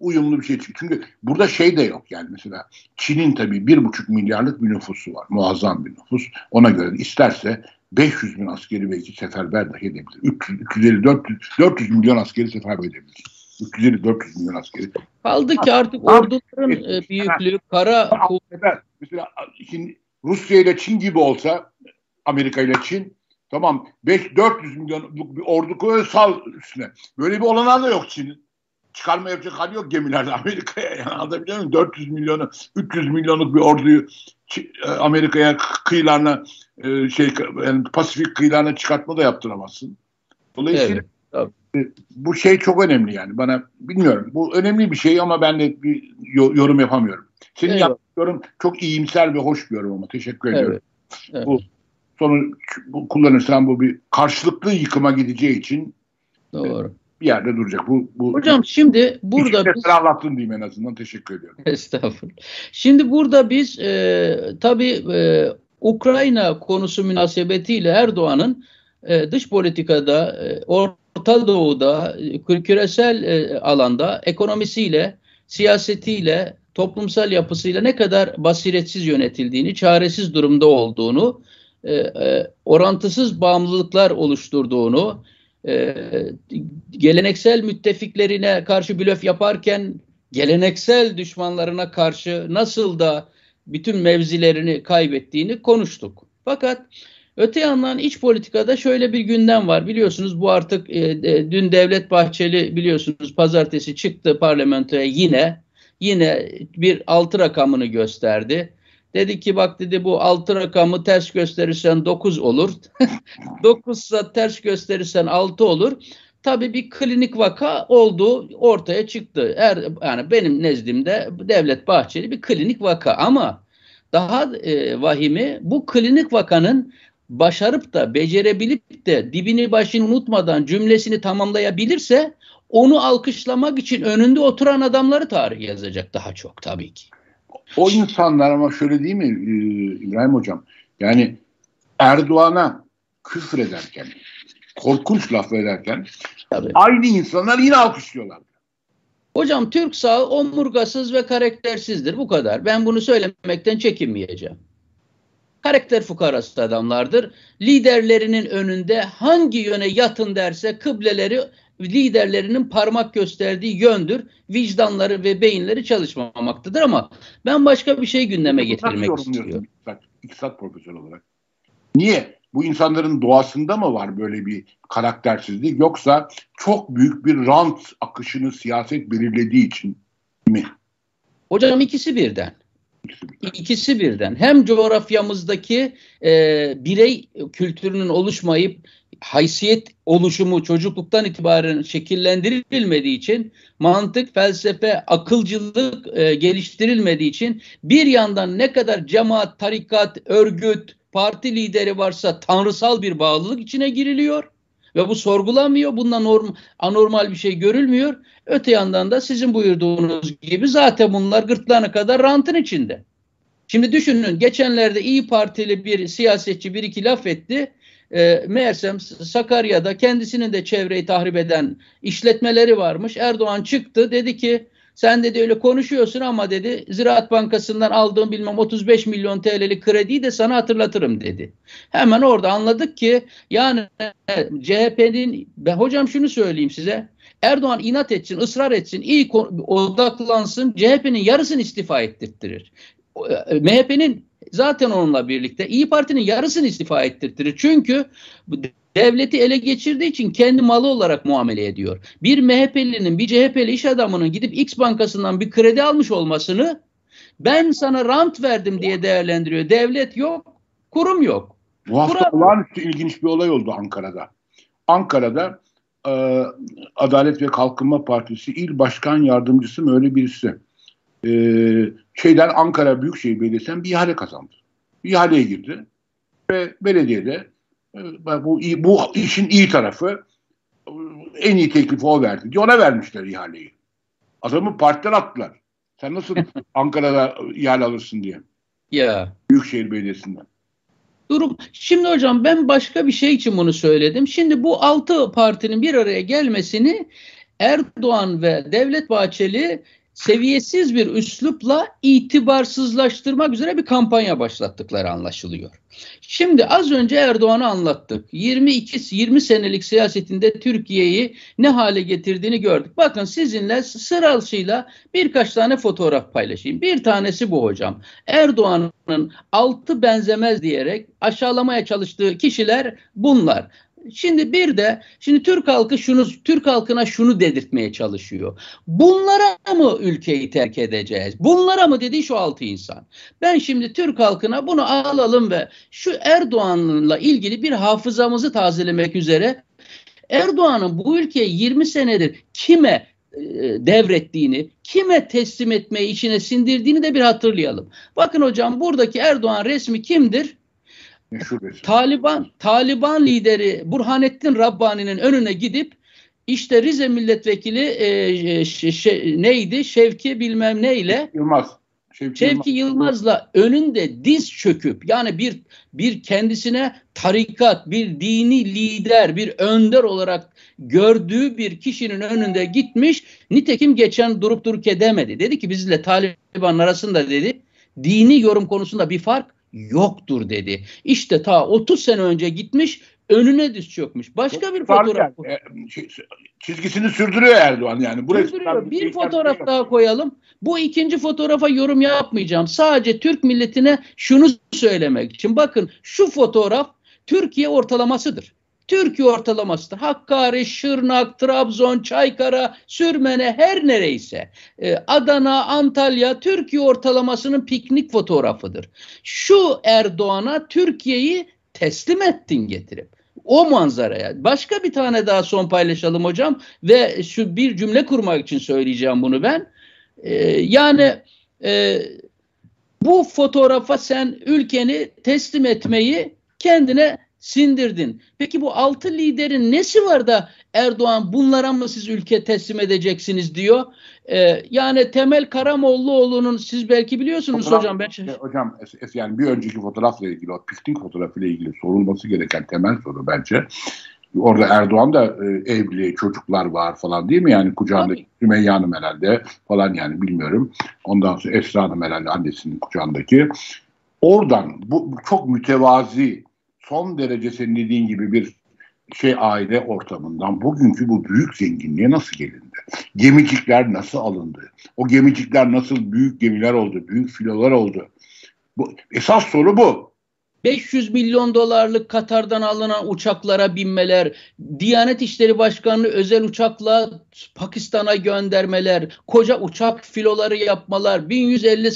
uyumlu bir şey çıkıyor. Çünkü burada şey de yok yani mesela Çin'in tabii bir buçuk milyarlık bir nüfusu var. Muazzam bir nüfus. Ona göre isterse 500 bin askeri belki seferber dahi edebilir. 300, 350, 400, 400 milyon askeri seferber edebilir. 350-400 milyon askeri. Kaldı ki artık orduların e, büyüklüğü, kara kuvvet. Mesela şimdi Rusya ile Çin gibi olsa Amerika ile Çin tamam 5 400 milyonluk bir ordu koyuyor sal üstüne. Böyle bir olanağı da yok Çin'in çıkarma yapacak hali yok gemilerde Amerika'ya. Yani anlatabiliyor muyum? 400 milyonu, 300 milyonluk bir orduyu e, Amerika'ya kıyılarına e, şey yani Pasifik kıyılarına çıkartma da yaptıramazsın. Dolayısıyla evet, e, bu şey çok önemli yani. Bana bilmiyorum. Bu önemli bir şey ama ben de bir yorum yapamıyorum. Senin evet. yaptığın çok iyimser ve hoş bir yorum ama teşekkür evet. ediyorum. Evet. Bu sonu bu, kullanırsan bu bir karşılıklı yıkıma gideceği için Doğru bir yerde duracak. Bu, bu Hocam şimdi burada biz... anlattın diyeyim en azından. Teşekkür ediyorum. Estağfurullah. Şimdi burada biz e, tabii e, Ukrayna konusu münasebetiyle Erdoğan'ın e, dış politikada, e, Orta Doğu'da, e, küresel e, alanda ekonomisiyle, siyasetiyle, toplumsal yapısıyla ne kadar basiretsiz yönetildiğini, çaresiz durumda olduğunu, e, e, orantısız bağımlılıklar oluşturduğunu, e, geleneksel müttefiklerine karşı blöf yaparken geleneksel düşmanlarına karşı nasıl da bütün mevzilerini kaybettiğini konuştuk. Fakat öte yandan iç politikada şöyle bir gündem var. Biliyorsunuz bu artık e, e, dün Devlet Bahçeli biliyorsunuz pazartesi çıktı parlamentoya yine yine bir altı rakamını gösterdi. Dedi ki bak dedi bu altı rakamı ters gösterirsen 9 olur. 9 ise ters gösterirsen 6 olur. Tabii bir klinik vaka oldu ortaya çıktı. Er, yani benim nezdimde Devlet Bahçeli bir klinik vaka ama daha e, vahimi bu klinik vakanın başarıp da becerebilip de dibini başını unutmadan cümlesini tamamlayabilirse onu alkışlamak için önünde oturan adamları tarih yazacak daha çok tabii ki. O insanlar ama şöyle değil mi e, İbrahim Hocam? Yani Erdoğan'a küfür ederken, korkunç laf ederken Tabii. aynı insanlar yine alkışlıyorlar. Hocam Türk sağ omurgasız ve karaktersizdir. Bu kadar. Ben bunu söylemekten çekinmeyeceğim. Karakter fukarası adamlardır. Liderlerinin önünde hangi yöne yatın derse kıbleleri liderlerinin parmak gösterdiği yöndür. Vicdanları ve beyinleri çalışmamaktadır ama ben başka bir şey gündeme getirmek istiyorum. İktisat profesörü olarak. Niye? Bu insanların doğasında mı var böyle bir karaktersizlik yoksa çok büyük bir rant akışını siyaset belirlediği için mi? Hocam ikisi birden. İkisi birden. Hem coğrafyamızdaki e, birey kültürünün oluşmayıp haysiyet oluşumu çocukluktan itibaren şekillendirilmediği için mantık, felsefe, akılcılık e, geliştirilmediği için bir yandan ne kadar cemaat, tarikat, örgüt, parti lideri varsa tanrısal bir bağlılık içine giriliyor ve bu sorgulanmıyor. Bundan norm, anormal bir şey görülmüyor. Öte yandan da sizin buyurduğunuz gibi zaten bunlar gırtlağına kadar rantın içinde. Şimdi düşünün geçenlerde İyi Partili bir siyasetçi bir iki laf etti. E, meğersem Sakarya'da kendisinin de çevreyi tahrip eden işletmeleri varmış. Erdoğan çıktı dedi ki sen dedi öyle konuşuyorsun ama dedi Ziraat Bankası'ndan aldığım bilmem 35 milyon TL'lik krediyi de sana hatırlatırım dedi. Hemen orada anladık ki yani CHP'nin ben hocam şunu söyleyeyim size. Erdoğan inat etsin, ısrar etsin, iyi odaklansın, CHP'nin yarısını istifa ettirttirir. E, MHP'nin zaten onunla birlikte İyi Parti'nin yarısını istifa ettirtirir. Çünkü devleti ele geçirdiği için kendi malı olarak muamele ediyor. Bir MHP'linin, bir CHP'li iş adamının gidip X bankasından bir kredi almış olmasını ben sana rant verdim diye değerlendiriyor. Devlet yok, kurum yok. Bu hafta olağanüstü ilginç bir olay oldu Ankara'da. Ankara'da e, Adalet ve Kalkınma Partisi il başkan yardımcısı mı öyle birisi e, şeyden Ankara Büyükşehir Belediyesi'nden bir ihale kazandı. Bir ihaleye girdi ve belediyede e, bu, bu işin iyi tarafı en iyi teklifi o verdi diye ona vermişler ihaleyi. Adamı partiden attılar. Sen nasıl Ankara'da ihale alırsın diye. Ya. Büyükşehir Belediyesi'nden. Durum. Şimdi hocam ben başka bir şey için bunu söyledim. Şimdi bu altı partinin bir araya gelmesini Erdoğan ve Devlet Bahçeli seviyesiz bir üslupla itibarsızlaştırmak üzere bir kampanya başlattıkları anlaşılıyor. Şimdi az önce Erdoğan'ı anlattık. 22 20 senelik siyasetinde Türkiye'yi ne hale getirdiğini gördük. Bakın sizinle sırasıyla birkaç tane fotoğraf paylaşayım. Bir tanesi bu hocam. Erdoğan'ın altı benzemez diyerek aşağılamaya çalıştığı kişiler bunlar. Şimdi bir de şimdi Türk halkı şunu Türk halkına şunu dedirtmeye çalışıyor. Bunlara mı ülkeyi terk edeceğiz? Bunlara mı dedi şu altı insan. Ben şimdi Türk halkına bunu alalım ve şu Erdoğan'la ilgili bir hafızamızı tazelemek üzere Erdoğan'ın bu ülkeyi 20 senedir kime e, devrettiğini, kime teslim etmeyi içine sindirdiğini de bir hatırlayalım. Bakın hocam buradaki Erdoğan resmi kimdir? Taliban Taliban lideri Burhanettin Rabbani'nin önüne gidip işte Rize milletvekili e, şey, şey, neydi? Şevki bilmem neyle Yılmaz. Şevki, Şevki Yılmaz'la önünde diz çöküp yani bir bir kendisine tarikat, bir dini lider, bir önder olarak gördüğü bir kişinin önünde gitmiş. Nitekim geçen durup dururken demedi. Dedi ki bizle Taliban arasında dedi dini yorum konusunda bir fark yoktur dedi. İşte ta 30 sene önce gitmiş önüne diz çökmüş. Başka bir fotoğraf. Yani, e, şey, çizgisini sürdürüyor Erdoğan yani. Burası sürdürüyor. Bir, bir fotoğraf daha yok. koyalım. Bu ikinci fotoğrafa yorum yapmayacağım. Sadece Türk milletine şunu söylemek için. Bakın şu fotoğraf Türkiye ortalamasıdır. Türkiye ortalamasıdır. Hakkari, Şırnak, Trabzon, Çaykara, Sürmene her nereyse e, Adana, Antalya Türkiye ortalamasının piknik fotoğrafıdır. Şu Erdoğan'a Türkiye'yi teslim ettin getirip o manzaraya. Başka bir tane daha son paylaşalım hocam ve şu bir cümle kurmak için söyleyeceğim bunu ben. Ee, yani e, bu fotoğrafa sen ülkeni teslim etmeyi kendine sindirdin. Peki bu altı liderin nesi var da Erdoğan bunlara mı siz ülke teslim edeceksiniz diyor. Ee, yani Temel Karamollaoğlu'nun siz belki biliyorsunuz Fotoğraf, hocam. Ben... Şey- hocam yani bir önceki fotoğrafla ilgili o piknik fotoğrafıyla ilgili sorulması gereken temel soru bence. Orada Erdoğan da e, evli, çocuklar var falan değil mi? Yani kucağında Sümeyye Hanım herhalde falan yani bilmiyorum. Ondan sonra Esra Hanım herhalde annesinin kucağındaki. Oradan bu, bu çok mütevazi son derece senin dediğin gibi bir şey aile ortamından bugünkü bu büyük zenginliğe nasıl gelindi? Gemicikler nasıl alındı? O gemicikler nasıl büyük gemiler oldu, büyük filolar oldu? Bu, esas soru bu. 500 milyon dolarlık Katar'dan alınan uçaklara binmeler, Diyanet İşleri Başkanı'nı özel uçakla Pakistan'a göndermeler, koca uçak filoları yapmalar, 1150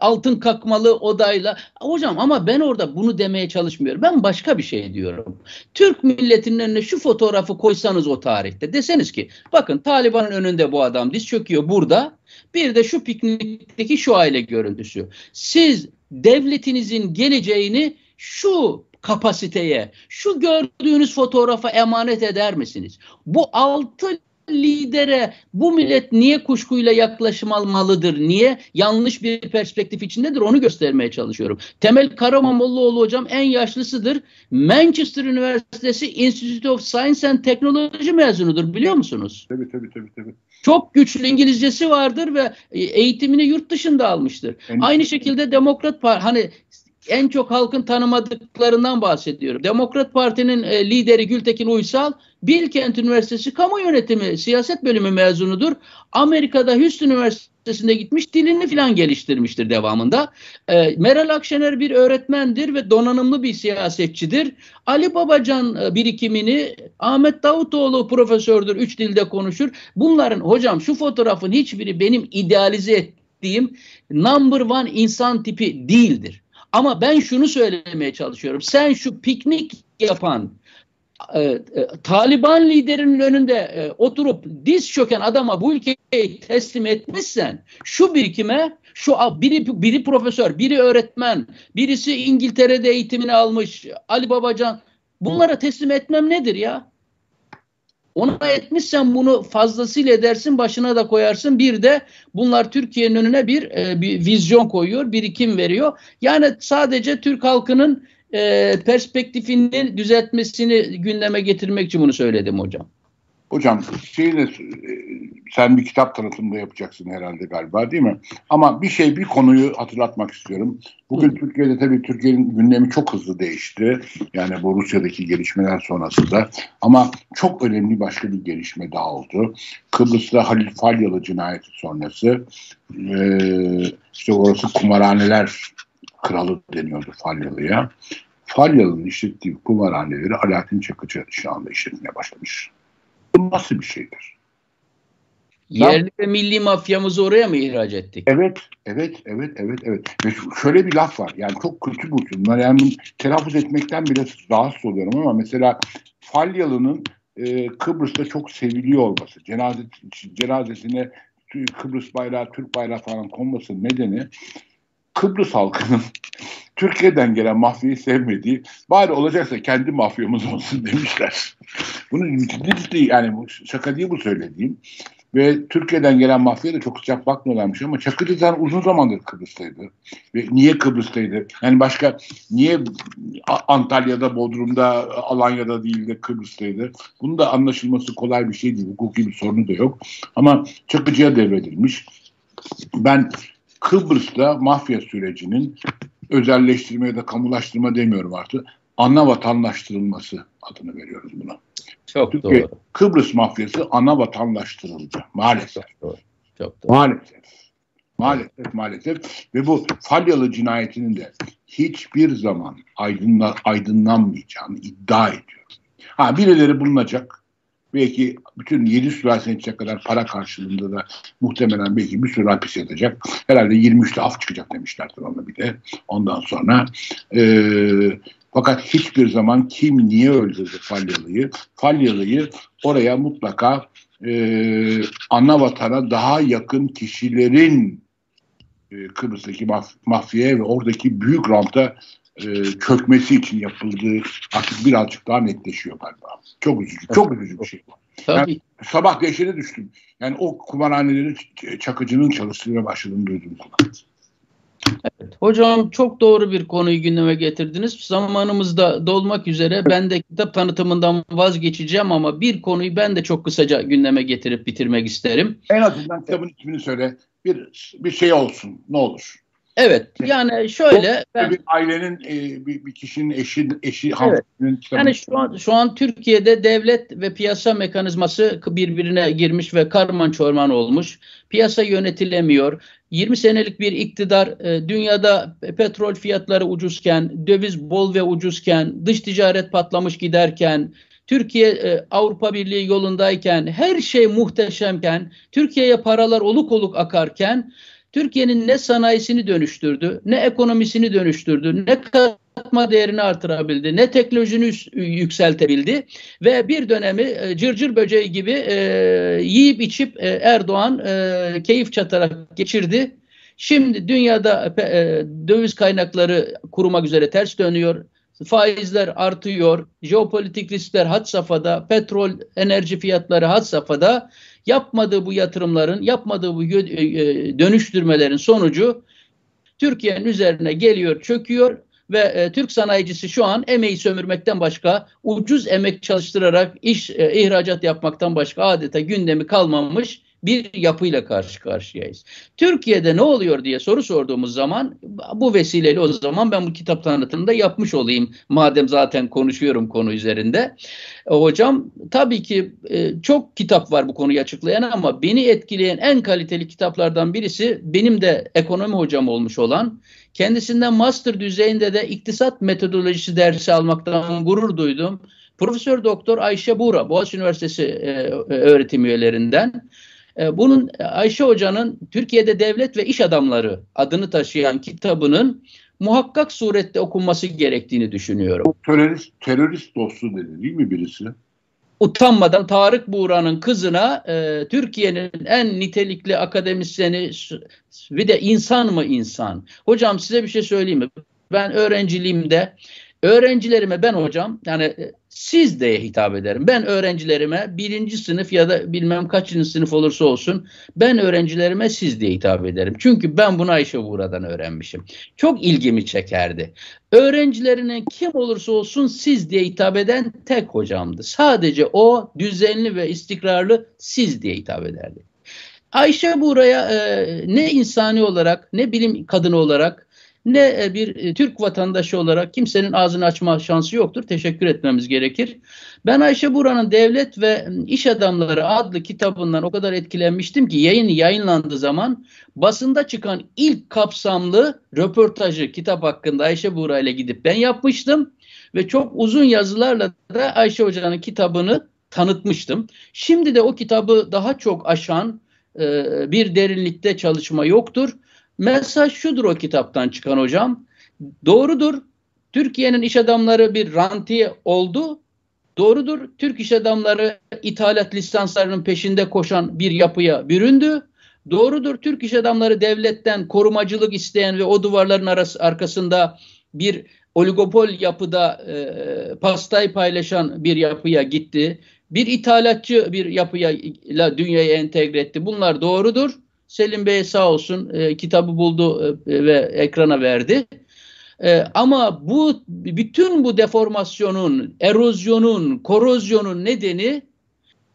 altın kakmalı odayla. Hocam ama ben orada bunu demeye çalışmıyorum. Ben başka bir şey diyorum. Türk milletinin önüne şu fotoğrafı koysanız o tarihte deseniz ki bakın Taliban'ın önünde bu adam diz çöküyor burada. Bir de şu piknikteki şu aile görüntüsü. Siz devletinizin geleceğini şu kapasiteye, şu gördüğünüz fotoğrafa emanet eder misiniz? Bu altı lidere bu millet niye kuşkuyla yaklaşmalıdır? Niye yanlış bir perspektif içindedir? Onu göstermeye çalışıyorum. Temel Karamanlıoğlu hocam en yaşlısıdır. Manchester Üniversitesi Institute of Science and Technology mezunudur biliyor musunuz? Tabii tabii tabii. tabii. Çok güçlü İngilizcesi vardır ve eğitimini yurt dışında almıştır. En Aynı şekilde Demokrat Parti hani en çok halkın tanımadıklarından bahsediyorum. Demokrat Parti'nin e, lideri Gültekin Uysal Bilkent Üniversitesi Kamu Yönetimi Siyaset Bölümü mezunudur. Amerika'da Houston Üniversitesi'nde gitmiş dilini falan geliştirmiştir devamında. E, Meral Akşener bir öğretmendir ve donanımlı bir siyasetçidir. Ali Babacan e, birikimini Ahmet Davutoğlu profesördür. Üç dilde konuşur. Bunların hocam şu fotoğrafın hiçbiri benim idealize ettiğim number one insan tipi değildir. Ama ben şunu söylemeye çalışıyorum. Sen şu piknik yapan e, e, Taliban liderinin önünde e, oturup diz çöken adama bu ülkeyi teslim etmişsen şu birikime şu biri biri profesör, biri öğretmen, birisi İngiltere'de eğitimini almış Ali Babacan bunlara teslim etmem nedir ya? Ona etmişsen bunu fazlasıyla edersin, başına da koyarsın. Bir de bunlar Türkiye'nin önüne bir, e, bir vizyon koyuyor, birikim veriyor. Yani sadece Türk halkının e, perspektifini düzeltmesini gündeme getirmek için bunu söyledim hocam. Hocam şeyle e, sen bir kitap tanıtımında yapacaksın herhalde galiba değil mi? Ama bir şey bir konuyu hatırlatmak istiyorum. Bugün Hı. Türkiye'de tabii Türkiye'nin gündemi çok hızlı değişti. Yani bu Rusya'daki gelişmeler sonrasında. Ama çok önemli başka bir gelişme daha oldu. Kıbrıs'ta Halil Falyalı cinayeti sonrası e, işte orası kumarhaneler kralı deniyordu Falyalı'ya. Falyalı'nın işlettiği kumarhaneleri Alaaddin Çakıcı şu anda işletmeye başlamış. Bu nasıl bir şeydir? Yerli ve milli mafyamızı oraya mı ihraç ettik? Evet, evet, evet, evet, evet. Ve şöyle bir laf var. Yani çok kötü bu cümle. Yani telaffuz etmekten bile rahatsız oluyorum ama mesela Falyalı'nın e, Kıbrıs'ta çok seviliyor olması, cenaze, cenazesine Kıbrıs bayrağı, Türk bayrağı falan konması nedeni Kıbrıs halkının Türkiye'den gelen mafyayı sevmediği, bari olacaksa kendi mafyamız olsun demişler. Bunu ciddi ciddi yani bu şaka değil bu söylediğim. Ve Türkiye'den gelen mafya da çok sıcak bakmıyorlarmış ama Çakıcı zaten uzun zamandır Kıbrıs'taydı. Ve niye Kıbrıs'taydı? Yani başka niye Antalya'da, Bodrum'da, Alanya'da değil de Kıbrıs'taydı? Bunun da anlaşılması kolay bir şey değil. Hukuki bir sorunu da yok. Ama Çakıcı'ya devredilmiş. Ben Kıbrıs'ta mafya sürecinin özelleştirme ya da kamulaştırma demiyorum artık. Ana vatandaştırılması adını veriyoruz buna. Çok Çünkü doğru. Kıbrıs mafyası ana vatandaştırıldı maalesef. Çok doğru. Çok doğru. Maalesef. Maalesef maalesef ve bu Falyalı cinayetinin de hiçbir zaman aydınla, aydınlanmayacağını iddia ediyor. Ha birileri bulunacak. Belki bütün yedi sülalesine yetecek kadar para karşılığında da muhtemelen belki bir sürü hapis yatacak. Herhalde 23'te af çıkacak demişlerdir ona bir de. Ondan sonra e, fakat hiçbir zaman kim niye öldürdü Falyalı'yı? Falyalı'yı oraya mutlaka e, ana vatana daha yakın kişilerin e, Kıbrıs'taki maf mafyaya ve oradaki büyük ranta e, kökmesi için yapıldığı artık birazcık daha netleşiyor galiba. Çok üzücü, çok üzücü bir şey. Yani sabah dehşete düştüm. Yani o kumarhaneleri Çakıcı'nın çalıştığına başladığını duydum. Evet, hocam çok doğru bir konuyu gündeme getirdiniz. Zamanımız da dolmak üzere. Ben de kitap tanıtımından vazgeçeceğim ama bir konuyu ben de çok kısaca gündeme getirip bitirmek isterim. En azından kitabın ismini söyle. Bir bir şey olsun. Ne olur. Evet yani şöyle ben, bir ailenin e, bir, bir kişinin eşi eşi evet. yani şu an şu an Türkiye'de devlet ve piyasa mekanizması birbirine girmiş ve karman çorman olmuş. Piyasa yönetilemiyor. 20 senelik bir iktidar e, dünyada petrol fiyatları ucuzken, döviz bol ve ucuzken, dış ticaret patlamış giderken, Türkiye e, Avrupa Birliği yolundayken, her şey muhteşemken, Türkiye'ye paralar oluk oluk akarken Türkiye'nin ne sanayisini dönüştürdü, ne ekonomisini dönüştürdü, ne katma değerini artırabildi, ne teknolojini yükseltebildi ve bir dönemi e, cırcır böceği gibi e, yiyip içip e, Erdoğan e, keyif çatarak geçirdi. Şimdi dünyada e, döviz kaynakları kurumak üzere ters dönüyor. Faizler artıyor, jeopolitik riskler had safhada, petrol, enerji fiyatları had safhada yapmadığı bu yatırımların, yapmadığı bu e, e, dönüştürmelerin sonucu Türkiye'nin üzerine geliyor, çöküyor ve e, Türk sanayicisi şu an emeği sömürmekten başka, ucuz emek çalıştırarak iş e, ihracat yapmaktan başka adeta gündemi kalmamış bir yapıyla karşı karşıyayız. Türkiye'de ne oluyor diye soru sorduğumuz zaman bu vesileyle o zaman ben bu kitap tanıtımında yapmış olayım. Madem zaten konuşuyorum konu üzerinde. E, hocam tabii ki e, çok kitap var bu konuyu açıklayan ama beni etkileyen en kaliteli kitaplardan birisi benim de ekonomi hocam olmuş olan kendisinden master düzeyinde de iktisat metodolojisi dersi almaktan gurur duydum. Profesör Doktor Ayşe Buğra, Boğaziçi Üniversitesi e, öğretim üyelerinden. E, bunun Ayşe Hoca'nın Türkiye'de Devlet ve İş Adamları adını taşıyan kitabının muhakkak surette okunması gerektiğini düşünüyorum. Terörist, terörist dostu dedi değil mi birisi? Utanmadan Tarık Buğra'nın kızına e, Türkiye'nin en nitelikli akademisyeni bir de insan mı insan? Hocam size bir şey söyleyeyim mi? Ben öğrenciliğimde öğrencilerime ben hocam yani e, siz diye hitap ederim. Ben öğrencilerime birinci sınıf ya da bilmem kaçıncı sınıf olursa olsun ben öğrencilerime siz diye hitap ederim. Çünkü ben bunu Ayşe Buğra'dan öğrenmişim. Çok ilgimi çekerdi. Öğrencilerine kim olursa olsun siz diye hitap eden tek hocamdı. Sadece o düzenli ve istikrarlı siz diye hitap ederdi. Ayşe Buğra'ya e, ne insani olarak ne bilim kadını olarak ne e, bir e, Türk vatandaşı olarak kimsenin ağzını açma şansı yoktur. Teşekkür etmemiz gerekir. Ben Ayşe Buran'ın Devlet ve İş Adamları adlı kitabından o kadar etkilenmiştim ki yayın yayınlandığı zaman basında çıkan ilk kapsamlı röportajı kitap hakkında Ayşe Buğra ile gidip ben yapmıştım ve çok uzun yazılarla da Ayşe Hoca'nın kitabını tanıtmıştım. Şimdi de o kitabı daha çok aşan e, bir derinlikte çalışma yoktur. Mesaj şudur o kitaptan çıkan hocam. Doğrudur. Türkiye'nin iş adamları bir rantiye oldu. Doğrudur. Türk iş adamları ithalat lisanslarının peşinde koşan bir yapıya büründü. Doğrudur. Türk iş adamları devletten korumacılık isteyen ve o duvarların arası, arkasında bir oligopol yapıda e, pastayı paylaşan bir yapıya gitti. Bir ithalatçı bir yapıya dünyaya entegre etti. Bunlar doğrudur. Selim Bey sağ olsun e, kitabı buldu e, ve ekrana verdi. E, ama bu bütün bu deformasyonun, erozyonun, korozyonun nedeni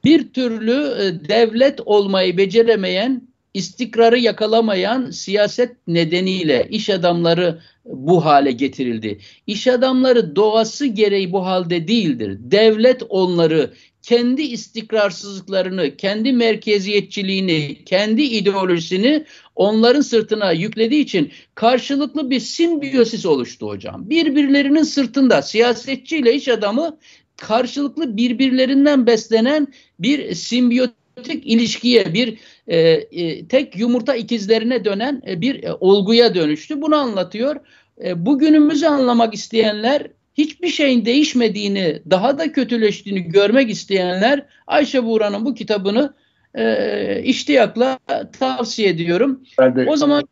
bir türlü e, devlet olmayı beceremeyen, istikrarı yakalamayan siyaset nedeniyle iş adamları bu hale getirildi. İş adamları doğası gereği bu halde değildir. Devlet onları kendi istikrarsızlıklarını, kendi merkeziyetçiliğini, kendi ideolojisini onların sırtına yüklediği için karşılıklı bir simbiyosis oluştu hocam. Birbirlerinin sırtında siyasetçi ile iş adamı karşılıklı birbirlerinden beslenen bir simbiyotik ilişkiye, bir e, e, tek yumurta ikizlerine dönen e, bir e, olguya dönüştü. Bunu anlatıyor. E, bugünümüzü anlamak isteyenler hiçbir şeyin değişmediğini, daha da kötüleştiğini görmek isteyenler Ayşe Buğra'nın bu kitabını e, iştiyakla tavsiye ediyorum. Ben de o zaman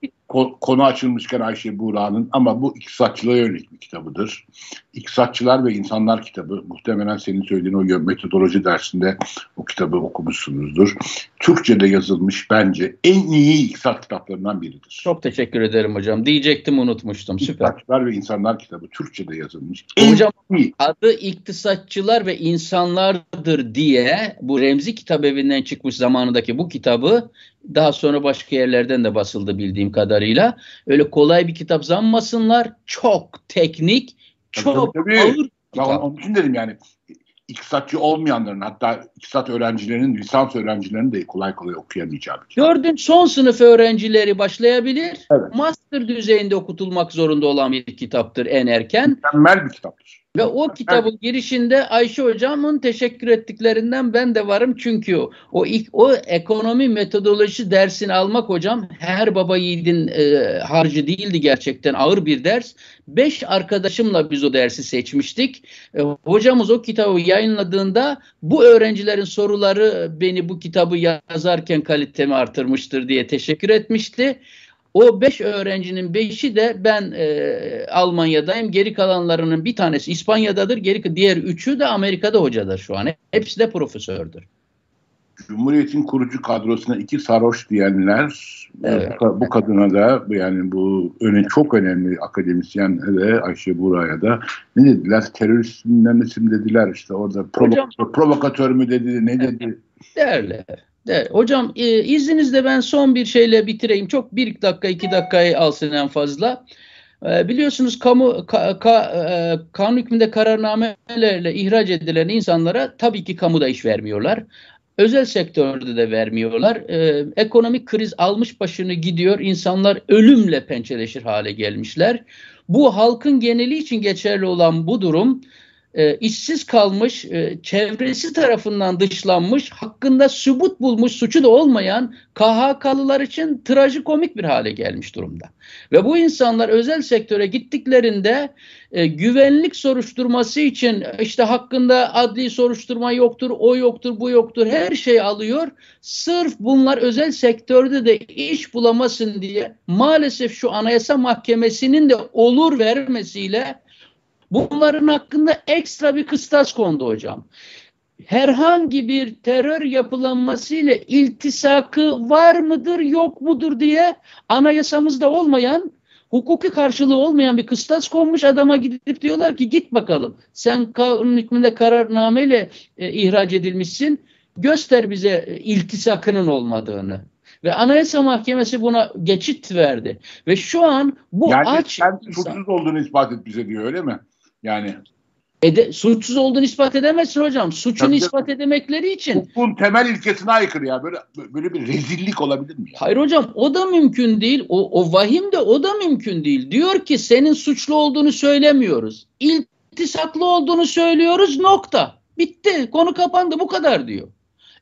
konu açılmışken Ayşe Buğra'nın ama bu iktisatçılığa yönelik bir kitabıdır. İktisatçılar ve İnsanlar kitabı muhtemelen senin söylediğin o metodoloji dersinde o kitabı okumuşsunuzdur. Türkçe'de yazılmış bence en iyi iktisat kitaplarından biridir. Çok teşekkür ederim hocam. Diyecektim unutmuştum. Süper. İktisatçılar ve İnsanlar kitabı Türkçe'de yazılmış. En hocam iyi. adı İktisatçılar ve İnsanlardır diye bu Remzi Kitap Evi'nden çıkmış zamanındaki bu kitabı daha sonra başka yerlerden de basıldı bildiğim kadarıyla. Öyle kolay bir kitap zanmasınlar. Çok teknik, çok tabii, tabii. ağır kitap. Ya onun için dedim yani iktisatçı olmayanların hatta iktisat öğrencilerinin, lisans öğrencilerinin de kolay kolay okuyamayacağı bir kitap. Gördün son sınıf öğrencileri başlayabilir. Evet. Master düzeyinde okutulmak zorunda olan bir kitaptır en erken. Mükemmel bir kitaptır. Ve o kitabın girişinde Ayşe hocamın teşekkür ettiklerinden ben de varım. Çünkü o ilk o ekonomi metodoloji dersini almak hocam her baba yiğidin e, harcı değildi gerçekten ağır bir ders. Beş arkadaşımla biz o dersi seçmiştik. E, hocamız o kitabı yayınladığında bu öğrencilerin soruları beni bu kitabı yazarken kalitemi artırmıştır diye teşekkür etmişti. O beş öğrencinin beşi de ben e, Almanya'dayım. Geri kalanlarının bir tanesi İspanya'dadır. Geri diğer üçü de Amerika'da hocadır şu an. Hepsi de profesördür. Cumhuriyet'in kurucu kadrosuna iki sarhoş diyenler evet. bu kadına da yani bu öne, çok önemli akademisyen de Ayşe Buraya da ne dediler? Teröristler misin dediler işte orada provokatör, provokatör mü dedi ne dedi? Derler. Evet, hocam e, izninizle ben son bir şeyle bitireyim. Çok bir dakika iki dakikayı alsın en fazla. E, biliyorsunuz kamu ka, ka, e, kanun hükmünde kararnamelerle ihraç edilen insanlara tabii ki kamuda iş vermiyorlar. Özel sektörde de vermiyorlar. E, ekonomik kriz almış başını gidiyor. İnsanlar ölümle pençeleşir hale gelmişler. Bu halkın geneli için geçerli olan bu durum e, işsiz kalmış, e, çevresi tarafından dışlanmış, hakkında sübut bulmuş suçu da olmayan KHK'lılar için trajikomik bir hale gelmiş durumda. Ve bu insanlar özel sektöre gittiklerinde e, güvenlik soruşturması için işte hakkında adli soruşturma yoktur, o yoktur, bu yoktur, her şey alıyor. Sırf bunlar özel sektörde de iş bulamasın diye maalesef şu Anayasa Mahkemesi'nin de olur vermesiyle Bunların hakkında ekstra bir kıstas kondu hocam. Herhangi bir terör yapılanmasıyla iltisakı var mıdır yok mudur diye anayasamızda olmayan hukuki karşılığı olmayan bir kıstas konmuş adama gidip diyorlar ki git bakalım sen kanun hükmünde kararnameyle e, ihraç edilmişsin göster bize e, iltisakının olmadığını. Ve Anayasa Mahkemesi buna geçit verdi. Ve şu an bu yani aç... sen suçsuz olduğunu ispat et bize diyor öyle mi? Yani Ede, suçsuz olduğunu ispat edemezsin hocam. Suçunu Tabii ispat edemekleri için. Hukukun temel ilkesine aykırı ya. Böyle böyle bir rezillik olabilir mi? Ya? Hayır hocam o da mümkün değil. O, o vahim de o da mümkün değil. Diyor ki senin suçlu olduğunu söylemiyoruz. İltisaklı olduğunu söylüyoruz nokta. Bitti. Konu kapandı bu kadar diyor.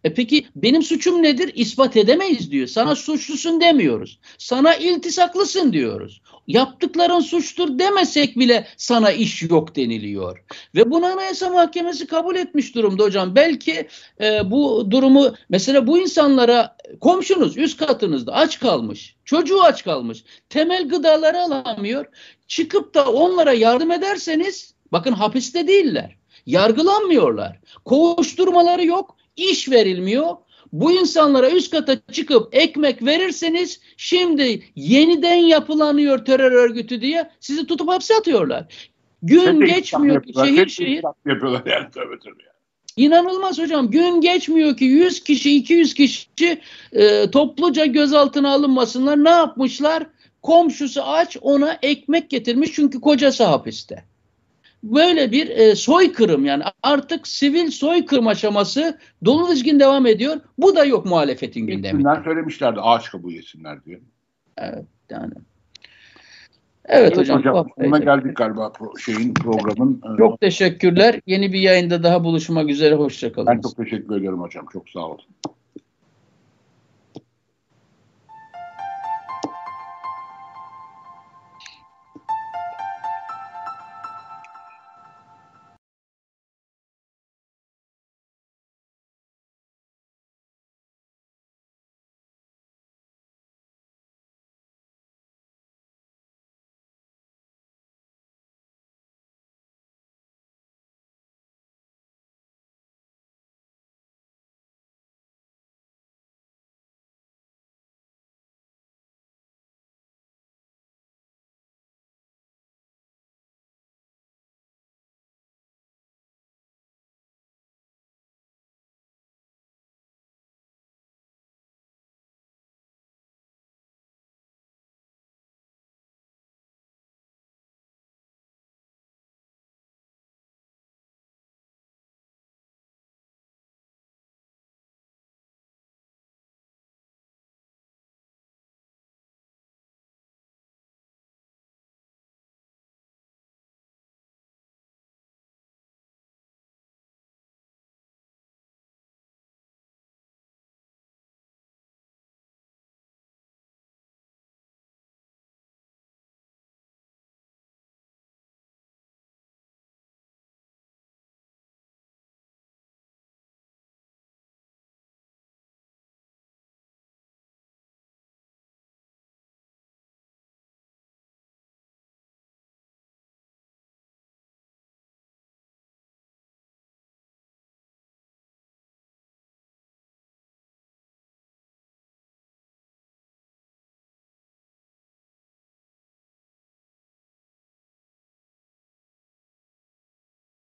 E peki benim suçum nedir? İspat edemeyiz diyor. Sana suçlusun demiyoruz. Sana iltisaklısın diyoruz. Yaptıkların suçtur demesek bile sana iş yok deniliyor. Ve bunu Anayasa Mahkemesi kabul etmiş durumda hocam. Belki e, bu durumu mesela bu insanlara komşunuz üst katınızda aç kalmış. Çocuğu aç kalmış. Temel gıdaları alamıyor. Çıkıp da onlara yardım ederseniz bakın hapiste değiller. Yargılanmıyorlar. Kovuşturmaları yok iş verilmiyor. Bu insanlara üst kata çıkıp ekmek verirseniz şimdi yeniden yapılanıyor terör örgütü diye sizi tutup hapse atıyorlar. Gün Tek geçmiyor ki şehir şehir. Yapıyorlar yani tövbe tövbe. İnanılmaz hocam. Gün geçmiyor ki 100 kişi 200 kişi e, topluca gözaltına alınmasınlar. Ne yapmışlar? Komşusu aç ona ekmek getirmiş çünkü kocası hapiste böyle bir e, soykırım yani artık sivil soykırım aşaması dolu dizgin devam ediyor. Bu da yok muhalefetin gündeminde. Bunlar söylemişlerdi ağaç kabuğu yesinler diye. Evet yani. Evet, evet hocam. hocam sonuna geldik galiba pro, şeyin programın. E, çok teşekkürler. Yeni bir yayında daha buluşmak üzere. Hoşçakalın. Ben çok teşekkür ederim hocam. Çok sağ olun.